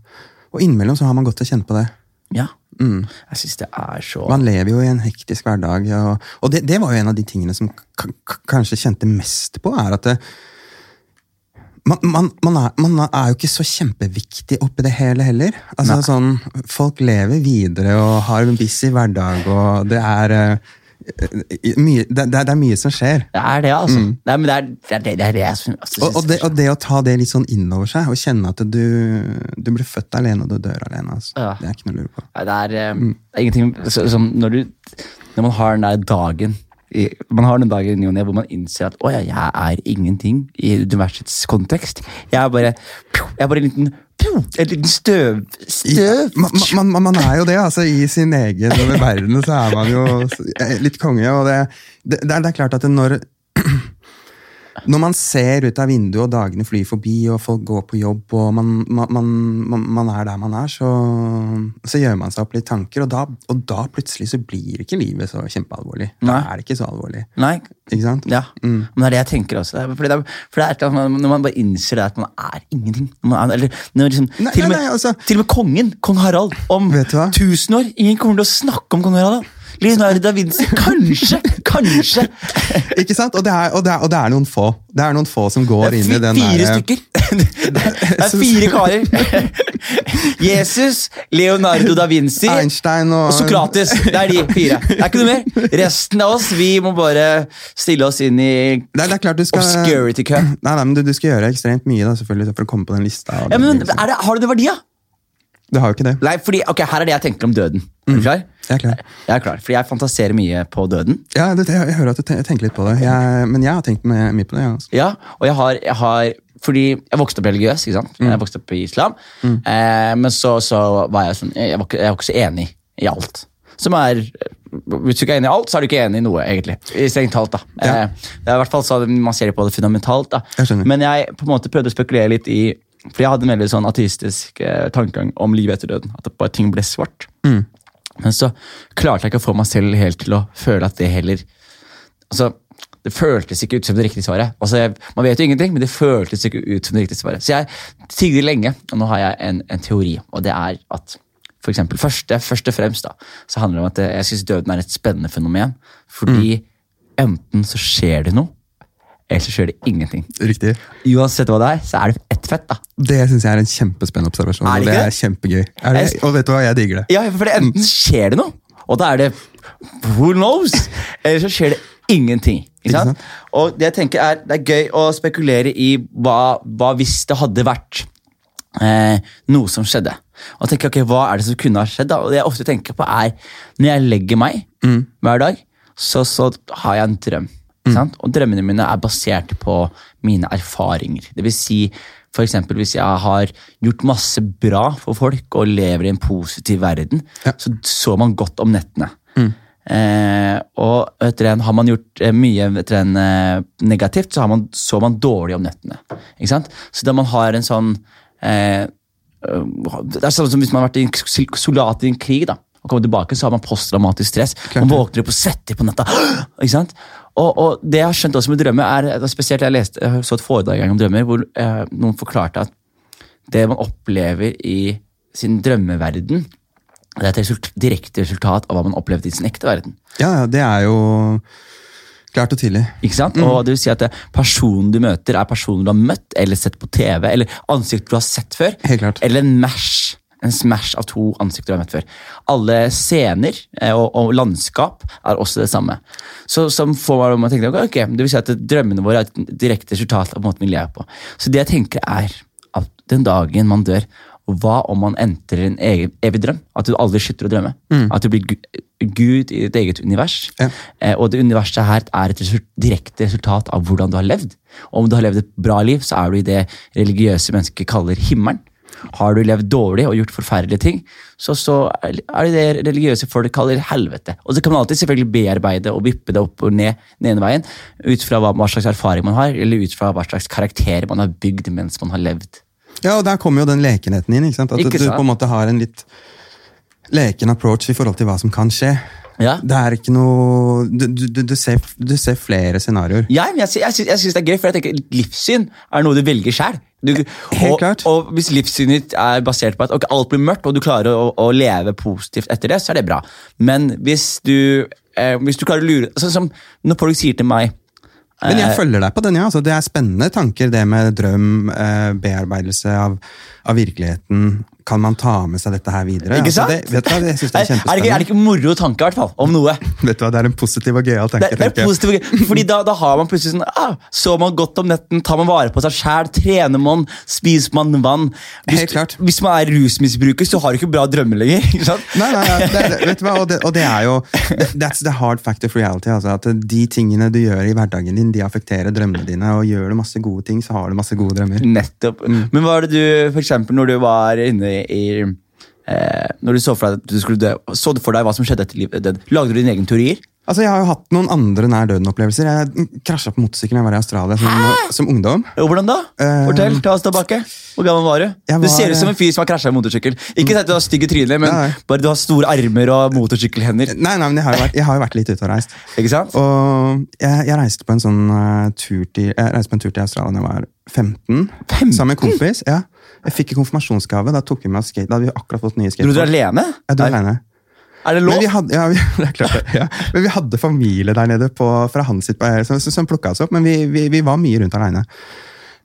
og innimellom så har man godt å kjenne på det. Ja. Mm. Jeg syns det er så Man lever jo i en hektisk hverdag, og, og det, det var jo en av de tingene som kanskje kjente mest på, er at det, man, man, man, er, man er jo ikke så kjempeviktig oppi det hele heller. Altså sånn, Folk lever videre og har en busy hverdag, og det er eh, mye, det, det, er- mye som skjer. Det er det, altså. Nei, men det er det, er det, det, er det jeg syns altså, Og, og, det, og det å ta det litt sånn innover seg, og kjenne at du, du blir født alene og du dør alene, altså. Ja. det er ikke noe å lure på. Nei, Det er, mm. det er ingenting så, som når, du, når man har den der dagen i, Man har den dagen i og hvor man innser at å ja, jeg er ingenting i universets kontekst. Jeg er bare, jeg er bare en liten en liten støv... Støv! Ma- Man, man, man er jo det, altså. I sin egen verden så er man jo litt konge. Og det, det, det er klart at når Når man ser ut av vinduet, og dagene flyr forbi, og folk går på jobb, og man, man, man, man, er der man er, så, så gjør man seg opp litt tanker, og da, og da plutselig så blir ikke livet så kjempealvorlig. Da Nei. er det ikke så alvorlig. Nei, Ikke sant? ja. Men det er det jeg tenker også. Fordi det for det er Når man bare innser at man er ingenting. Man er, eller, liksom, Nei, til, og med, nei, nei, altså- til og med kongen, kong Harald, om tusen år Ingen kommer til å snakke om kong Harald. Leonardo da Vinci, kanskje! Kanskje! Ikke sant? Og det, er, og, det er, og det er noen få. Det er noen få som går inn i den fire der- stykker. Det er fire karer. Jesus, Leonardo da Vinci Einstein og og Sokrates. Det er de fire. Det er ikke noe mer. Resten av oss vi må bare stille oss inn i Nei, det er klart du skal... obscurity kø. Nei, nei, men du, du skal gjøre ekstremt mye da, selvfølgelig, for å komme på den lista. Ja, men er det, Har du det verdi, da? Det har jo ikke det. Nei, fordi, ok, Her er det jeg tenker om døden. Er du klar? Jeg er klar. Jeg er klar, fordi jeg fantaserer mye på døden. Ja, det, jeg, jeg hører at du tenker litt på det, jeg, men jeg har tenkt mye, på det. Ja, altså. Ja, og jeg har, jeg har fordi jeg vokste opp religiøs, ikke sant? Jeg vokste opp i islam. Eh, men så, så var jeg sånn jeg var, ikke, jeg var ikke så enig i alt. Som er Hvis du ikke er enig i alt, så er du ikke enig i noe, egentlig. I Strengt talt, da. Ja. Eh, det er i hvert fall så Man ser på det fundamentalt. da. Jeg. Men jeg på en måte prøvde å spekulere litt i For jeg hadde en veldig sånn ateistisk eh, tankegang om livet etter døden. At bare ting ble svart. Men så klarte jeg ikke å få meg selv helt til å føle at det heller Altså, Det føltes ikke ut som det riktige svaret. Altså, jeg, Man vet jo ingenting, men det føltes ikke ut som det riktige svaret. Så jeg tigger lenge, og nå har jeg en, en teori, og det er at for eksempel, første, først og fremst da, så handler det om at jeg syns døden er et spennende fenomen. Fordi enten så skjer det noe, eller så skjer det ingenting. Riktig. Uansett hva det er, så er det ett fett. da. Det syns jeg er en kjempespennende observasjon. Er det det ikke er kjempegøy. Er det, og vet du hva, jeg digger det. Ja, for det enten skjer det noe, og da er det who knows, eller så skjer det ingenting. Ikke sant? sant? Og det jeg tenker er, det er gøy å spekulere i hva, hva hvis det hadde vært eh, noe som skjedde. Og tenke, ok, Hva er det som kunne ha skjedd? da? Og det jeg ofte tenker på er, Når jeg legger meg hver dag, så, så har jeg en drøm. Sant? Og drømmene mine er basert på mine erfaringer. Det vil si, for eksempel hvis jeg har gjort masse bra for folk og lever i en positiv verden, Ja. så sover man godt om nettene. Eh, og etter dere, har man gjort eh, mye dere, eh, negativt, så har man, så man dårlig om nettene. Ikke sant? Så da man har en sånn eh, øh, Det er sånn som hvis man har vært i en soldat i en krig, da. Og kommer tilbake, så har man posttraumatisk stress. Man våkner opp og svetter på natta. Ikke sant? Og, og det jeg har skjønt også med drømmer, er spesielt jeg leste, jeg så et foredrag om drømmer, hvor eh, noen forklarte at det man opplever i sin drømmeverden, det er et resultat, direkte resultat av hva man opplevde i sin ekte verden. Ja, det er jo klart og tydelig. Ikke sant? Og det vil si at Personen du møter, er personen du har møtt eller sett på TV, eller ansikt du har sett før. Helt klart. Eller en mash. En smash av to ansikter du har møtt før. Alle scener eh, og, og landskap er også det samme. Så som får meg til å tenke, ok, det vil si at Drømmene våre er et direkte resultat av måten vi lever på. Så det jeg tenker er at den dagen man dør, hva om man entrer en egen, evig drøm? At du aldri slutter å drømme. At du blir Gud i ditt eget univers. Ja. Eh, og det universet her er et result, direkte resultat av hvordan du har levd. Og om du har levd et bra liv, så er du i det religiøse mennesker kaller himmelen. Har du levd dårlig og gjort forferdelige ting, så, så er det det religiøse folk kaller helvete. Og så kan man alltid selvfølgelig bearbeide og vippe det opp og ned den ene veien, ut fra hva, hva slags erfaring man har, eller ut fra hva slags karakter man har bygd mens man har levd. Ja, og der kommer jo den lekenheten inn. ikke sant? At Ikke du sant? på en måte har en litt leken approach i forhold til hva som kan skje. Ja. Det er ikke noe Du, du, du, ser, du ser flere scenarioer. Ja, jeg, jeg, jeg synes det er gøy, for jeg tenker livssyn er noe du velger sjøl. Helt Og, klart. og hvis livssynet ditt er basert på at okay, alt blir mørkt, og du klarer å, å leve positivt etter det, så er det bra. Men hvis du, eh, hvis du klarer å lure Sånn som når folk sier til meg Men jeg eh, følger deg på den, ja. Altså, det er spennende tanker, det med drøm, eh, bearbeidelse av, av virkeligheten. Kan man ta med seg dette her videre? Ikke Altså, sant? det, vet du hva, synes det er er, det ikke, er det ikke moro tanke, i hvert fall, om noe? Vet du hva, Det er en positiv og gøyal Det, tanke. det er tenker jeg. gøy. fordi da, da har man plutselig sånn ah, Sover man godt om netten, tar man vare på seg sjæl, trener man, spiser man vann hvis, Helt klart. hvis man er rusmisbruker, så har du ikke bra drømmer lenger. ikke sant? Nei, nei, nei det, det, vet du hva, og det, og det er jo That's the hard fact of reality. Altså, at De tingene du gjør i hverdagen din, de affekterer drømmene dine. Og gjør du masse gode ting, så har du masse gode drømmer. Nettopp. Men hva er det du, for når du var inne i eh, Når du så for deg at du skulle dø, så du for deg hva som skjedde etter livet? Lagde du dine egne teorier? Altså, Jeg har jo hatt noen andre nær døden-opplevelser. Jeg krasja på motorsykkel da jeg var i Australia som, som ungdom. Jo, hvordan da? Eh, Fortell, ta oss tilbake. Hvor gammel var du? Var, Du ser ut som en fyr som har krasja i motorsykkel. Ikke at du har stygge tryner, men Nei. bare du har store armer og motorsykkelhender. Nei, nei, men jeg har jo vært, jeg har jo vært litt ute og reist. Ikke sant? Og jeg, jeg reiste på en sånn uh, tur til Jeg reiste på en tur til Australia da jeg var 15. 15? Sammen med en kompis. ja. Jeg fikk en konfirmasjonsgave. Da tok vi med skate. Da hadde vi akkurat fått nye Dro du skateboard. alene? Dro Nei. alene. Er det lov? Men vi hadde, ja, vi, det er klart ja. Men vi hadde familie der nede på, fra hans sitt, som, som plukka oss opp, men vi, vi, vi var mye rundt aleine.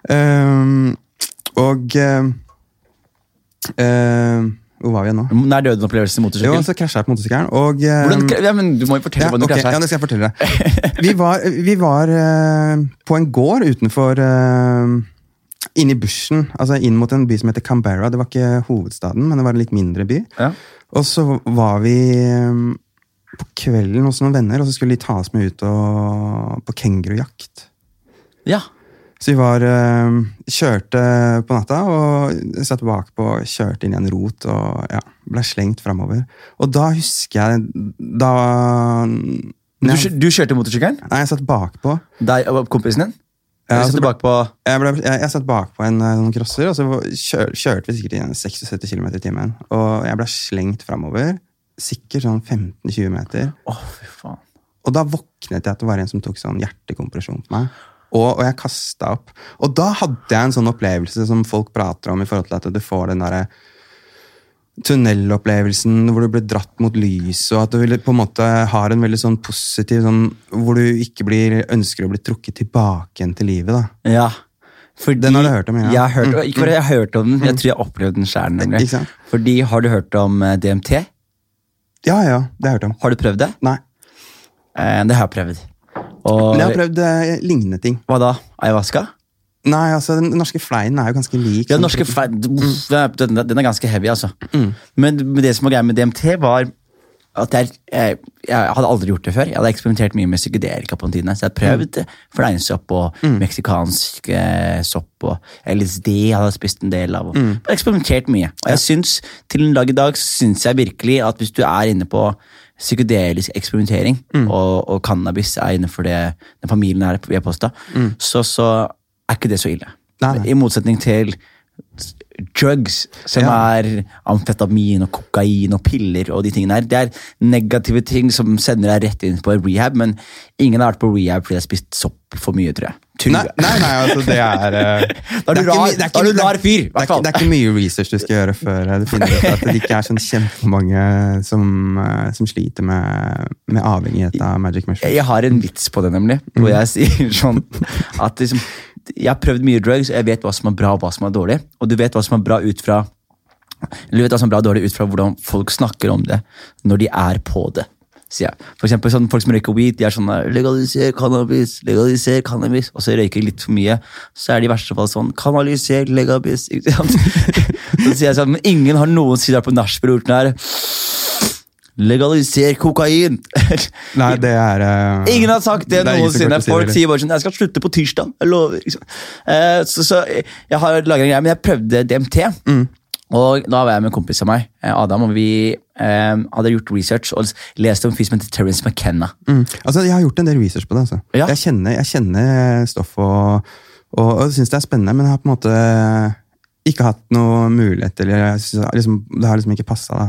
Um, og uh, uh, Hvor var vi nå? Nær døden-opplevelse i Jo, så krasja jeg på motorsykkelen. Og, um, Hvordan, ja, men du må jo fortelle ja, hvordan du okay, krasja. ja, det skal jeg fortelle deg. Vi var, vi var uh, på en gård utenfor uh, Inne i bushen, altså inn mot en by som heter Canberra. Det var ikke hovedstaden, men det var en litt mindre by. Ja. Og så var vi eh, på kvelden hos noen venner, og så skulle de ta oss med ut og, på kengurujakt. ja. Så vi var, eh, kjørte på natta og satt bakpå og kjørte inn i en rot og ja, ble slengt framover. Og da husker jeg Da Du, du kjørte motorsykkelen? Nei, jeg satt bakpå. Deg og kompisen din? Altså, tilbake på Jeg, ble, jeg, jeg satt bakpå en sånn crosser, og så kjør, kjørte vi sikkert i en 76 km i timen. Og jeg ble slengt framover. Sikkert sånn 15-20 meter. Oh, fy faen. Og da våknet jeg at det var en som tok sånn hjertekompresjon på meg. Og, og jeg kasta opp. Og da hadde jeg en sånn opplevelse som folk prater om, i forhold til at du får den derre tunnelopplevelsen hvor du ble dratt mot lyset, og at du på en måte har en veldig sånn positiv sånn, Hvor du ikke blir, ønsker å bli trukket tilbake igjen til livet. da. Ja. Fordi, Den har du hørt om, ja. Jeg har hørt, ikke bare jeg har hørt om den, jeg tror jeg har opplevd den sjæl. Fordi, har du hørt om eh, DMT? Ja, ja, det har jeg hørt om. Har du prøvd det? Nei. Eh, det har jeg prøvd. Og Men jeg har prøvd eh, lignende ting. hva da? Ayahuasca? Nei, altså, Den norske fleinen er jo ganske lik. Ja, den norske fleien, den, den er ganske heavy, altså. Mm. Men det som var greia med DMT, var at jeg, jeg, jeg hadde aldri gjort det før. Jeg hadde eksperimentert mye med psykedelika på den tiden. Så jeg hadde prøvd mm. fleinsopp og mm. meksikansk eh, sopp og LSD hadde jeg spist en del av. Og mm. Eksperimentert mye. Og jeg syns, til en dag i dag syns jeg virkelig at hvis du er inne på psykedelisk eksperimentering, mm. og, og, cannabis er innenfor det den familien her vi har posta, mm. så, så er ikke det så ille. Nei. I motsetning til drugs, som ja. er amfetamin og kokain og piller og de tingene her. Det er negative ting som sender deg rett inn på rehab, men ingen har vært på rehab fordi de har spist sopp for mye, tror jeg. Nei, nei, nei, altså det er uh, Da er du rar, det er rar fyr, det, er ikke mye research du skal gjøre før du finner ut at det ikke er sånn kjempemange som, uh, som sliter med, med, avhengighet av magic mushroom. Jeg har en vits på det, nemlig, hvor mm. jeg sier sånn at liksom jeg har prøvd mye drugs, og jeg vet hva som er bra og hva som er dårlig. Og du vet hva som er bra ut fra eller du vet hva som er bra og dårlig ut fra hvordan folk snakker om det når de er på det. sier jeg. For eksempel sånn, Folk som røyker weed, de er sånn 'legaliser cannabis', legaliser cannabis, og så røyker de litt for mye. Så er de i verste fall sånn 'kanaliser legabis'. så sier jeg sånn, Men ingen har noensinne vært på nachspiel og gjort den her Legaliser kokain! Nei, det er uh, Ingen har sagt det, det noensinne. Folk sier bare sånn 'Jeg skal slutte på tirsdag'. Jeg lover. Uh, så, så, jeg har laget en greie, men jeg prøvde DMT. Mm. Og Da var jeg med en kompis av meg, eh, Adam, og vi um, hadde gjort research og leste om en fyr som heter Terence McKenna. Mm. Altså, Jeg har gjort en del research på det. altså. Ja. Jeg, kjenner, jeg kjenner stoff og, og, og syns det er spennende, men jeg har på en måte ikke hatt noe mulighet eller liksom, Det har liksom ikke passa.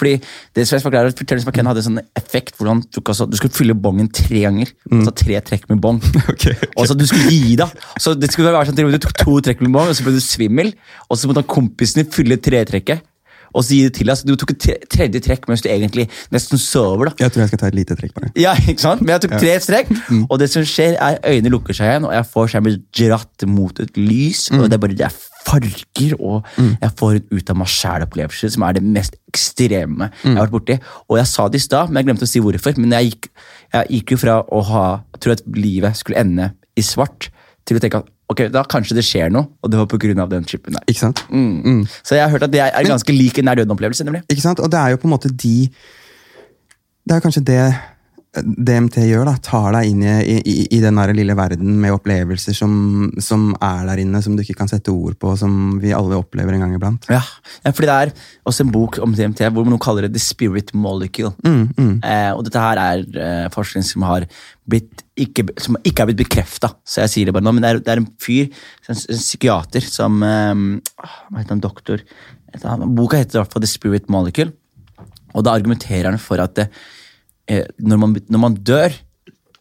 Fordi det som jeg skal klare, Terence McKenna hadde en sånn effekt hvor han tok altså, du skulle fylle bongen tre ganger. Mm. Altså tre trekk med bong. okay, okay. Og så du skulle gi deg. Så det skulle være sånn, Du tok to trekk med bong, og så ble du svimmel. Og så måtte kompisen din fylle tretrekket og så gi det til deg. Du tok et tredje trekk mens du egentlig nesten sover. da. Jeg tror jeg skal ta et lite trekk bare. Ja, ikke sant? Men jeg tok tre strekk, mm. og det som skjer er øynene lukker seg igjen, og jeg får skjermen dratt mot et lys. og det er bare det er farger, og mm. jeg får en ut av meg sjæl-opplevelse, som er det mest ekstreme mm. jeg har vært borti. Og jeg sa det i stad, men jeg glemte å si hvorfor. Men jeg gikk, jeg gikk jo fra å ha, tro at livet skulle ende i svart, til å tenke at ok, da kanskje det skjer noe, og det var pga. den chipen der. Ikke sant? Mm. Mm. Så jeg har hørt at det er ganske lik en nær døden-opplevelse. nemlig. Ikke sant? Og det er jo på en måte de Det er kanskje det DMT gjør, da, tar deg inn i, i, i den lille verden med opplevelser som, som, er der inne, som du ikke kan sette ord på, som vi alle opplever en gang iblant. Ja, ja fordi det er også en bok om DMT hvor noen kaller det The Spirit Molecule. Mm, mm. Eh, og dette her er eh, forskning som, har blitt ikke, som ikke er blitt bekrefta, så jeg sier det bare nå. Men det er, det er en fyr, en, en psykiater, som eh, Hva heter han, doktor? Boka heter i hvert fall The Spirit Molecule, og da argumenterer han for at det, Eh, når, man, når man dør,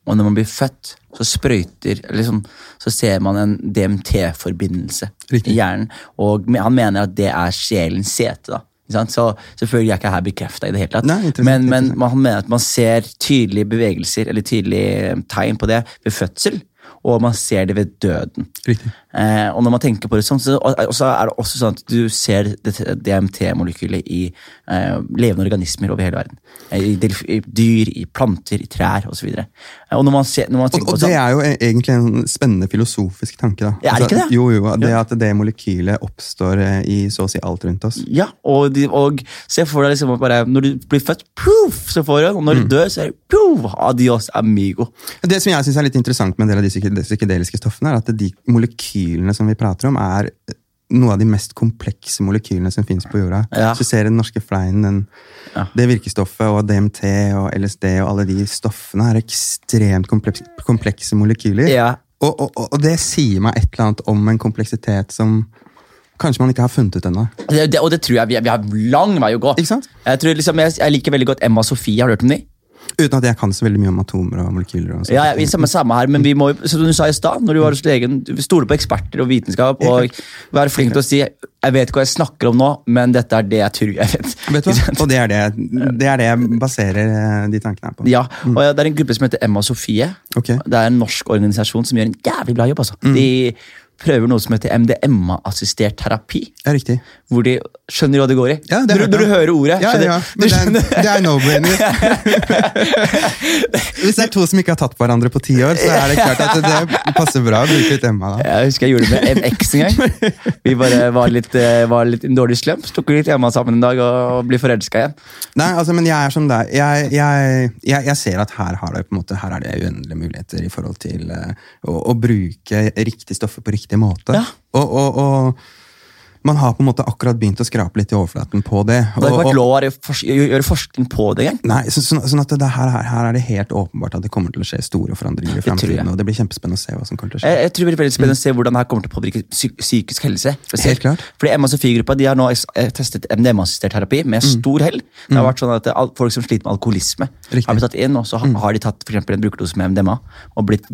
og når man blir født, så sprøyter liksom, Så ser man en DMT-forbindelse i hjernen. Og han mener at det er sjelens sete. da. Så selvfølgelig er ikke her bekrefta i det hele tatt. Nei, men, men, han mener at man ser tydelige bevegelser eller tydelige tegn på det ved fødsel og man ser det ved døden. Eh, og når man tenker på det sånn, så, er det også sånn at du ser DMT-molekylet i eh, levende organismer over hele verden. Eh, I, I, dyr, i planter, i trær osv. Og, og, når man ser, når man og, og det er jo e- egentlig en spennende filosofisk tanke. da. Er det ikke det? Altså, jo, jo, det At det molekylet oppstår eh, i så å si alt rundt oss. Ja, og, de, og se for deg liksom bare Når du blir født, puff, så får du og når du mm. dør, så er det puff, adios amigo. Det som jeg synes er litt interessant med en del av disse psykedeliske stoffene, er at de molekylene som vi prater om, er noe av de mest komplekse molekylene som finnes på jorda. Ja. Så ser den norske fleinen, den, ja. det virkestoffet og DMT og LSD og alle de stoffene er ekstremt komplekse, komplekse molekyler. Ja. Og, og, og, det sier meg et eller annet om en kompleksitet som kanskje man ikke har funnet ut ennå. og det tror jeg vi, vi har lang vei å gå. Ikke sant? Jeg, tror, liksom, jeg, jeg liker veldig godt Emma Sofie. Har du hørt om dem? Uten at jeg kan så veldig mye om atomer og molekyler. Og ja, ja, vi samme, samme her, men vi må som du sa i stad, når du var hos legen, stole på eksperter og vitenskap. Og være flink til å si 'jeg vet ikke hva jeg snakker om nå, men dette er det jeg tror jeg vet'. vet du hva? Og det er det, det er det, jeg baserer eh, de tankene her på. Ja, mm. og Det er en gruppe som heter Emma Sofie. Okay. Det er en norsk organisasjon som gjør en jævlig bra jobb. altså. Mm. De prøver noe som heter MDMA-assistert terapi. Ja, riktig. Hvor de skjønner hva det går i. Ja, det når, du hører ordet. Ja, ja, det det er no-brainer. Hvis det er to som ikke har tatt på hverandre på ti år, så er det klart at det passer bra å bruke litt Emma. da. Jeg husker jeg gjorde det med eks en gang. Vi bare var litt, eh, var litt en dårlig slump. Tok litt MA sammen en dag og ble forelska igjen. Nei, altså, men jeg er som deg. Jeg, jeg, jeg, jeg ser at her, har det, på en måte, her er det uendelige muligheter i forhold til eh, å, å bruke riktig stoffer på riktig måte. Ja. Og, og, og man har på en måte akkurat begynt å skrape litt i overflaten på det. Det har ikke Og- vært lov å gjøre gjøre forskning på det engang. Nei, så, sånn, sånn at det her, her er det helt åpenbart at det kommer til å skje store forandringer i fremtiden. Og det blir kjempespennende å se hva som kommer til å skje. Jeg, jeg tror det blir veldig spennende å se hvordan det her kommer til å påvirke psykisk helse. spesielt. Helt klart. Fordi Emma Sofie-gruppa de har nå eh, testet MDMA-assistert terapi med stor hell. Det har vært sånn at Folk som sliter med alkoholisme, Riktig. har blitt tatt inn, og så ha- har de tatt for eksempel, en brukerdose med MDMA og blitt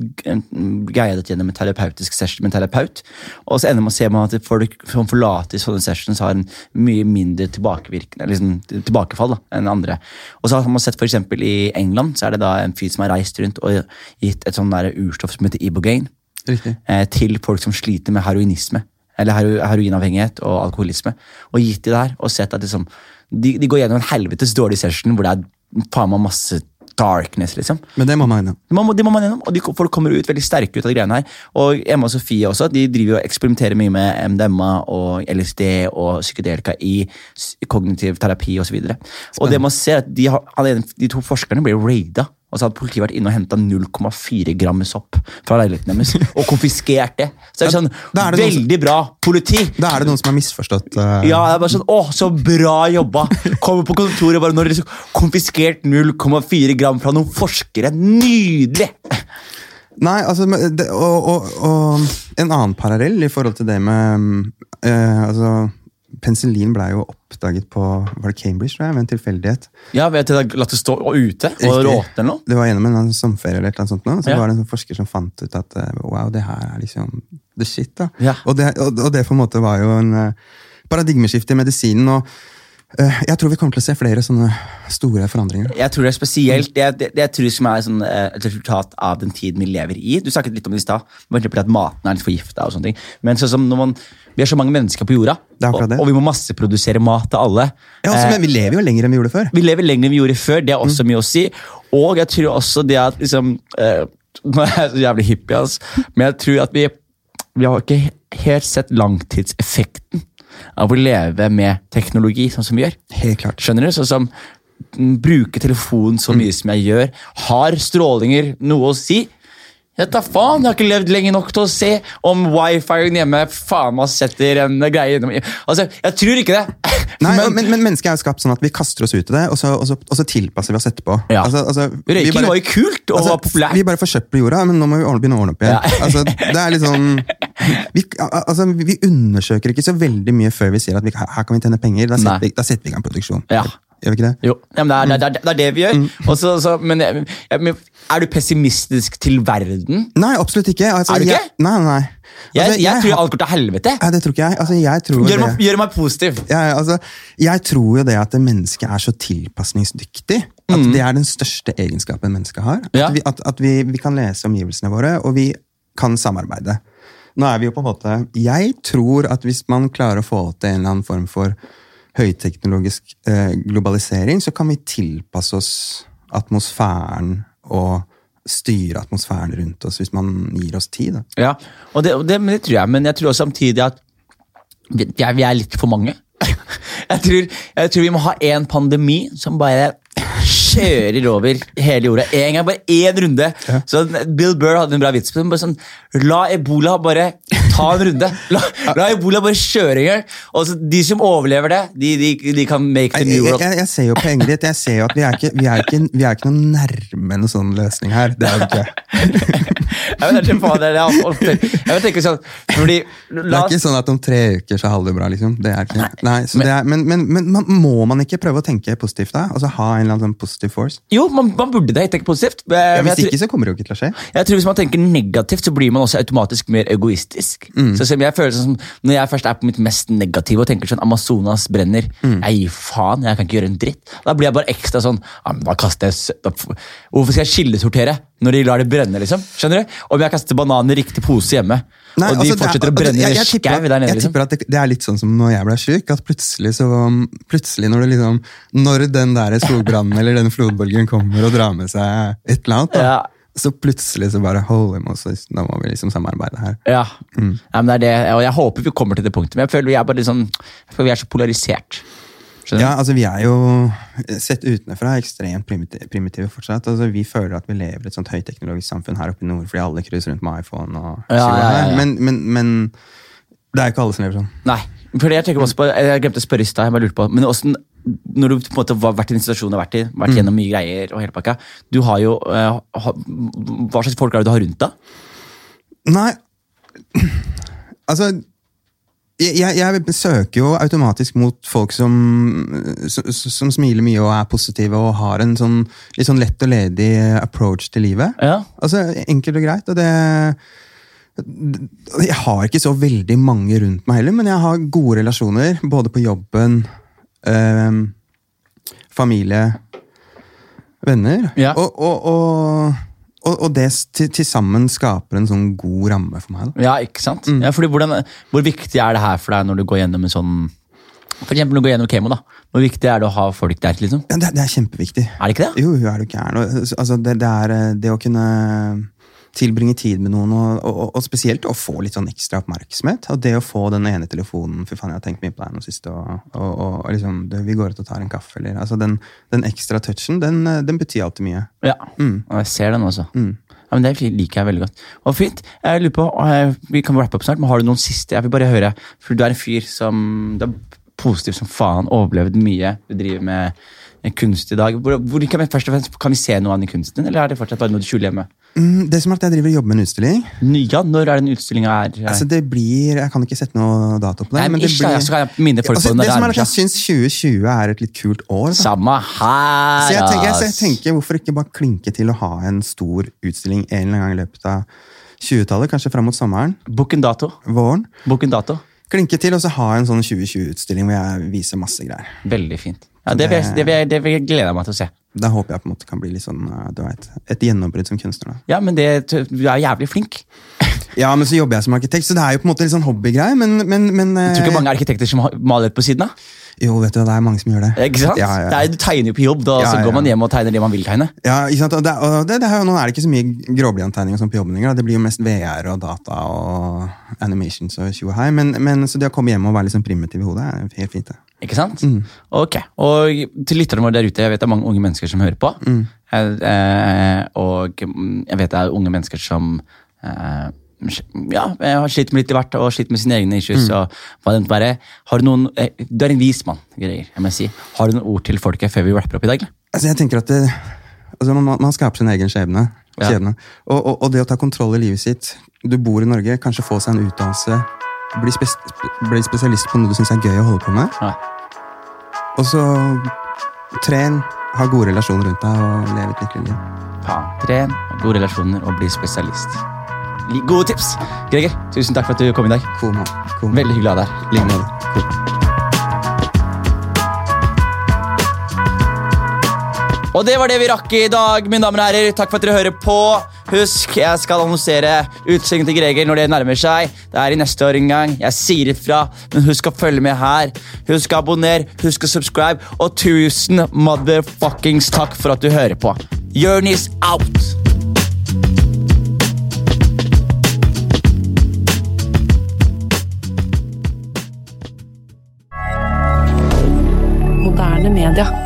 guidet gjennom en terapeutisk session med en terapeut. Og så ender man å se at folk som forlater sånne sessions, har en mye mindre tilbakevirkende, liksom, tilbakefall da, enn andre. Og så har man sett for i England så er det da en fyr som har reist rundt og gitt et sånn urstoff som heter Ibogaine eh, til folk som sliter med heroinisme. Eller heroinavhengighet og alkoholisme. Og gitt de der, og sett at liksom, de, de går gjennom en helvetes dårlig session hvor det er faen meg masse darkness, liksom. Men det må man gjennom. Det må, det må man gjennom, og de, folk kommer ut veldig sterke ut av greiene her. Og Emma og Sofie også, de driver og eksperimenterer mye med MDMA og LSD og psykedelika i kognitiv terapi osv. Og, så og det man ser er at de, har, de to forskerne blir raida. Og så hadde politiet vært inne og henta 0,4 gram sopp fra leiligheten deres og konfiskert det. Så det er sånn, Da er det Veldig som- bra politi! Da er det noen som har misforstått. uh... Ja, det er bare sånn, åh, så bra jobba! Kommer på kontoret og bare når dere konfiskert 0,4 gram fra noen forskere. Nydelig! Nei, altså, det, og, og, og en annen parallell i forhold til det med eh, altså, Penicillin ble jo oppdaget på var det Cambridge, tror jeg, ved en tilfeldighet. Ja, vet du, Latt det stå ute og råte eller noe? Det var gjennom en sommerferie eller noe sånt. nå, Så Ja. var det en sånn forsker som fant ut at eh, wow, det her er liksom the shit. da. Ja. Og, det, og, og det på en måte var jo en eh, paradigmeskifte i medisinen. og eh, jeg tror vi kommer til å se flere sånne store forandringer. Jeg tror det er spesielt det, det, det jeg tror som er sånn, et resultat av den tiden vi lever i. Du snakket litt om det i stad, at maten er litt forgifta. Men sånn som når man, vi er så mange mennesker på jorda, og, og vi må masseprodusere mat til alle. Ja, altså, Eh, men vi lever jo lenger enn vi gjorde før. vi lever lenger enn vi gjorde før, det er også mye å si. Og jeg tror også det at liksom eh, Nå er jeg så jævlig hippie, altså. men jeg tror at vi Vi har ikke helt sett langtidseffekten av å leve med teknologi sånn som vi gjør. Helt klart. Skjønner du? Sånn som mm, bruke telefonen så mye som jeg gjør. Har strålinger noe å si? Jeg tar faen, jeg har ikke levd lenge nok til å se om wifi-en hjemme faen meg setter en greie gjennom Altså, jeg tror ikke det. Nei, Men- men, men mennesket er jo skapt sånn at vi kaster oss ut i det, og så, og så, og så tilpasser vi oss etterpå. Ja. Altså, altså, Røyking bare- var jo kult og altså, var populært. Vi bare forsøpler jorda, men nå må vi begynne å ordne opp igjen. Ja. altså, det er litt sånn vi, altså, vi undersøker ikke så veldig mye før vi sier at vi, her kan vi tjene penger. Da setter, vi, da setter vi i gang produksjon. Ja. Gjør vi ikke det? Jo, ja, men det, er, det, er, det er det vi gjør. Mm. Også, så- men, jeg, men er du pessimistisk til verden? Nei, absolutt ikke. Altså, Er du ikke? Jeg, nei, nei. Jeg, jeg, jeg tror alt går til helvete. Nei, det tror ikke jeg. Altså, jeg tror Gjør meg, gjør meg positiv. Ja, ja, altså, jeg tror jo det at mennesket er så tilpasningsdyktig. At det er den største egenskapen mennesket har. At, Mm. Ja. vi, at, at vi, vi kan lese omgivelsene våre, og vi kan samarbeide. Nå er vi jo på en måte Jeg tror at hvis man klarer å få til en eller annen form for høyteknologisk eh, globalisering, så kan vi tilpasse oss atmosfæren og styre atmosfæren rundt oss hvis man gir oss tid. Da. Ja, og det, og det, det tror jeg, men jeg tror samtidig at vi, vi er, litt for mange. Jeg tror, jeg tror vi må ha en pandemi som bare kjører over hele jorda. En gang, bare én runde. Så Bill Burr hadde en bra vits på det. Sånn, La ebola bare ta en runde. La, la ebola bare kjøre i gang. Og de som overlever det, de, de, de kan make the new world. jeg, jeg ser jo poenget ditt. Jeg ser jo at vi er ikke, vi er ikke, vi er ikke noe nærme noen sånn løsning her. Det er vi ikke. Jeg vet ikke jeg jeg sånn fordi, Det er ikke sånn at om tre uker så halver det bra, liksom. Det er ikke, nei, så det er, men, men, men man, må man ikke prøve å tenke positivt da? Altså ha en eller annen sånn positive force? Jo, man, man burde det. Tenke positivt. Ja, hvis jeg tror- ikke så kommer det jo ikke til å skje. Jeg tror Hvis man tenker negativt, så blir man også automatisk mer egoistisk. Faktisk. Så selv om jeg føler sånn som Når jeg først er på mitt mest negative og tenker sånn Amazonas brenner, jeg gir faen, jeg kan ikke gjøre en dritt. Da blir jeg bare ekstra sånn ja, men da kaster jeg da, Hvorfor skal jeg skillesortere når de lar det brenne, liksom? Skjønner du? Om jeg kaster bananer i riktig pose hjemme, Nei, og de altså, fortsetter er- å brenne i skau der nede, Jeg liksom. tipper at det, det er litt sånn som når jeg ble syk, at plutselig så Plutselig når det liksom Når den der skogbrannen eller den flodbølgen kommer og drar med seg et eller annet, da, Ja. Så plutselig så bare Holy Moses, da må vi liksom samarbeide her. Ja. Mm. ja men det er det, og jeg håper vi kommer til det punktet, men jeg føler vi er bare sånn vi er så polarisert. Skjønner? Ja, altså Vi er jo, sett utenfra, ekstremt primitive, primitive fortsatt. Altså Vi føler at vi lever i et sånt høyteknologisk samfunn her oppe i nord fordi alle cruiser rundt med iPhone. og Ja, ja. Men, men, men det er jo ikke alle som lever sånn. Nei. For jeg tenker også på, jeg glemte å spørre i stad, Men hvordan, når du på en måte har vært i den situasjonen du har vært i, vært Mm. gjennom mye greier og hele pakka Du har jo uh, ha, Hva slags folk er det du har rundt deg? Nei, altså jeg, jeg, jeg søker jo automatisk mot folk som, som, som smiler mye og er positive og har en sånn litt sånn lett og ledig approach til livet. Ja. Altså, Enkelt og greit. og det Jeg har ikke så veldig mange rundt meg heller, men jeg har gode relasjoner. Både på jobben, eh, familie, venner. Ja. Og, og, og, og, det til, til sammen skaper en sånn god ramme for meg. Da. Ja, ikke sant? Mm. Ja, hvordan, Hvor viktig er det her for deg når du går gjennom en sånn For eksempel når du går gjennom kemo, da. Hvor viktig er det å ha folk der? liksom? Ja, det, det er kjempeviktig. Er det ikke det? Jo, jo, er du gæren. Altså, det, det er eh, det å kunne tilbringe tid med noen, og, og, og spesielt å få litt sånn ekstra oppmerksomhet. Og det å få den ene telefonen Fy faen, jeg har tenkt mye på deg nå sist. Og, og, liksom, du, vi går ut og tar en kaffe. Eller, altså, den, den ekstra touchen, den, den betyr alltid mye. Ja. Og jeg ser den også. Ja, men Det liker jeg veldig godt. Og fint. Jeg lurer på, Vi kan wrappe opp snart, men har du noen siste? Jeg vil bare høre, for Du er en fyr som du er positiv som faen, overlevd mye. Du driver med kunst i dag. Hvor, hvor kan, vi, først og fremst, kan vi se noe av den kunsten, eller er det fortsatt bare noe du skjuler hjemme? Mm, det som er at Jeg driver og jobber med en utstilling. Ja, Når er den utstillinga her? Altså, det blir, Jeg kan ikke sette noe dato på det. Nei, men det ikke, blir, så kan jeg minne folk altså, på det det som er at Jeg syns 2020 er et litt kult år. Da. Samme her, Så jeg tenker, så jeg tenker hvorfor ikke bare klinke til å ha en stor utstilling en eller annen gang i løpet av 20-tallet, kanskje fram mot sommeren, Book en dato. våren. Book en dato. Klinke til og så ha en sånn 2020-utstilling hvor jeg viser masse greier. Veldig fint. Ja, det, vil jeg, det, vil jeg, det vil jeg glede meg til å se. Da håper jeg på en måte kan bli litt sånn, uh, du vet, et gjennombrudd som kunstner. da. Ja, men det, Du er jævlig flink. Ja, men så jobber jeg som arkitekt, så det er jo på en måte litt sånn hobbygreie, men, men, men Jeg tror eh, ikke mange arkitekter som maler på siden av. Jo, vet du, det er mange som gjør det. Ikke sant? Ja, ja, Det er, du tegner jo på jobb, da, Ja, så ja. går man hjem og tegner det man vil tegne. Ja, ikke sant? Og det, og det, det er nå er det ikke så mye sånn på jobben lenger. Det blir jo mest VR og data og animations og tjo og hei. Men, men så det å komme hjem og være litt sånn primitiv i hodet er helt fint. det. Ikke sant? Mm. Ok, Og til lytterne våre der ute, jeg vet det er mange unge mennesker som hører på. Mm. Eh, eh, og mm, jeg vet det er unge mennesker som eh, ja, har slitt med litt i hvert og slitt med sine egne issues. Mm. og hva det måtte være. Har du noen, eh, Du er en vis mann, greier, jeg må si. Har du noen ord til folket før vi rapper opp i dag? Altså, jeg tenker at det, altså, man, man skaper sin egen skjebne. Ja. Og, og, og det å ta kontroll i livet sitt Du bor i Norge, kanskje få seg en utdannelse. Bli, spes, bli spesialist på noe du syns er gøy å holde på med. Ja. Og så tren, ha gode relasjoner rundt deg og leve et lykkelig liv. Faen. Tren, gode relasjoner og bli spesialist. Gode tips! Greger, tusen takk for at du kom i dag. Cool, mann. Veldig hyggelig å ha deg her. Like måte. Og det var det vi rakk i dag, mine damer og herrer. Takk for at dere hører på. Husk, jeg skal annonsere utsikten til Greger når det nærmer seg. Det er i neste år en gang. Jeg sier ifra, men husk å følge med her. Husk å abonnere, husk å subscribe, og tusen motherfuckings takk for at du hører på. Jonis out! moderne media.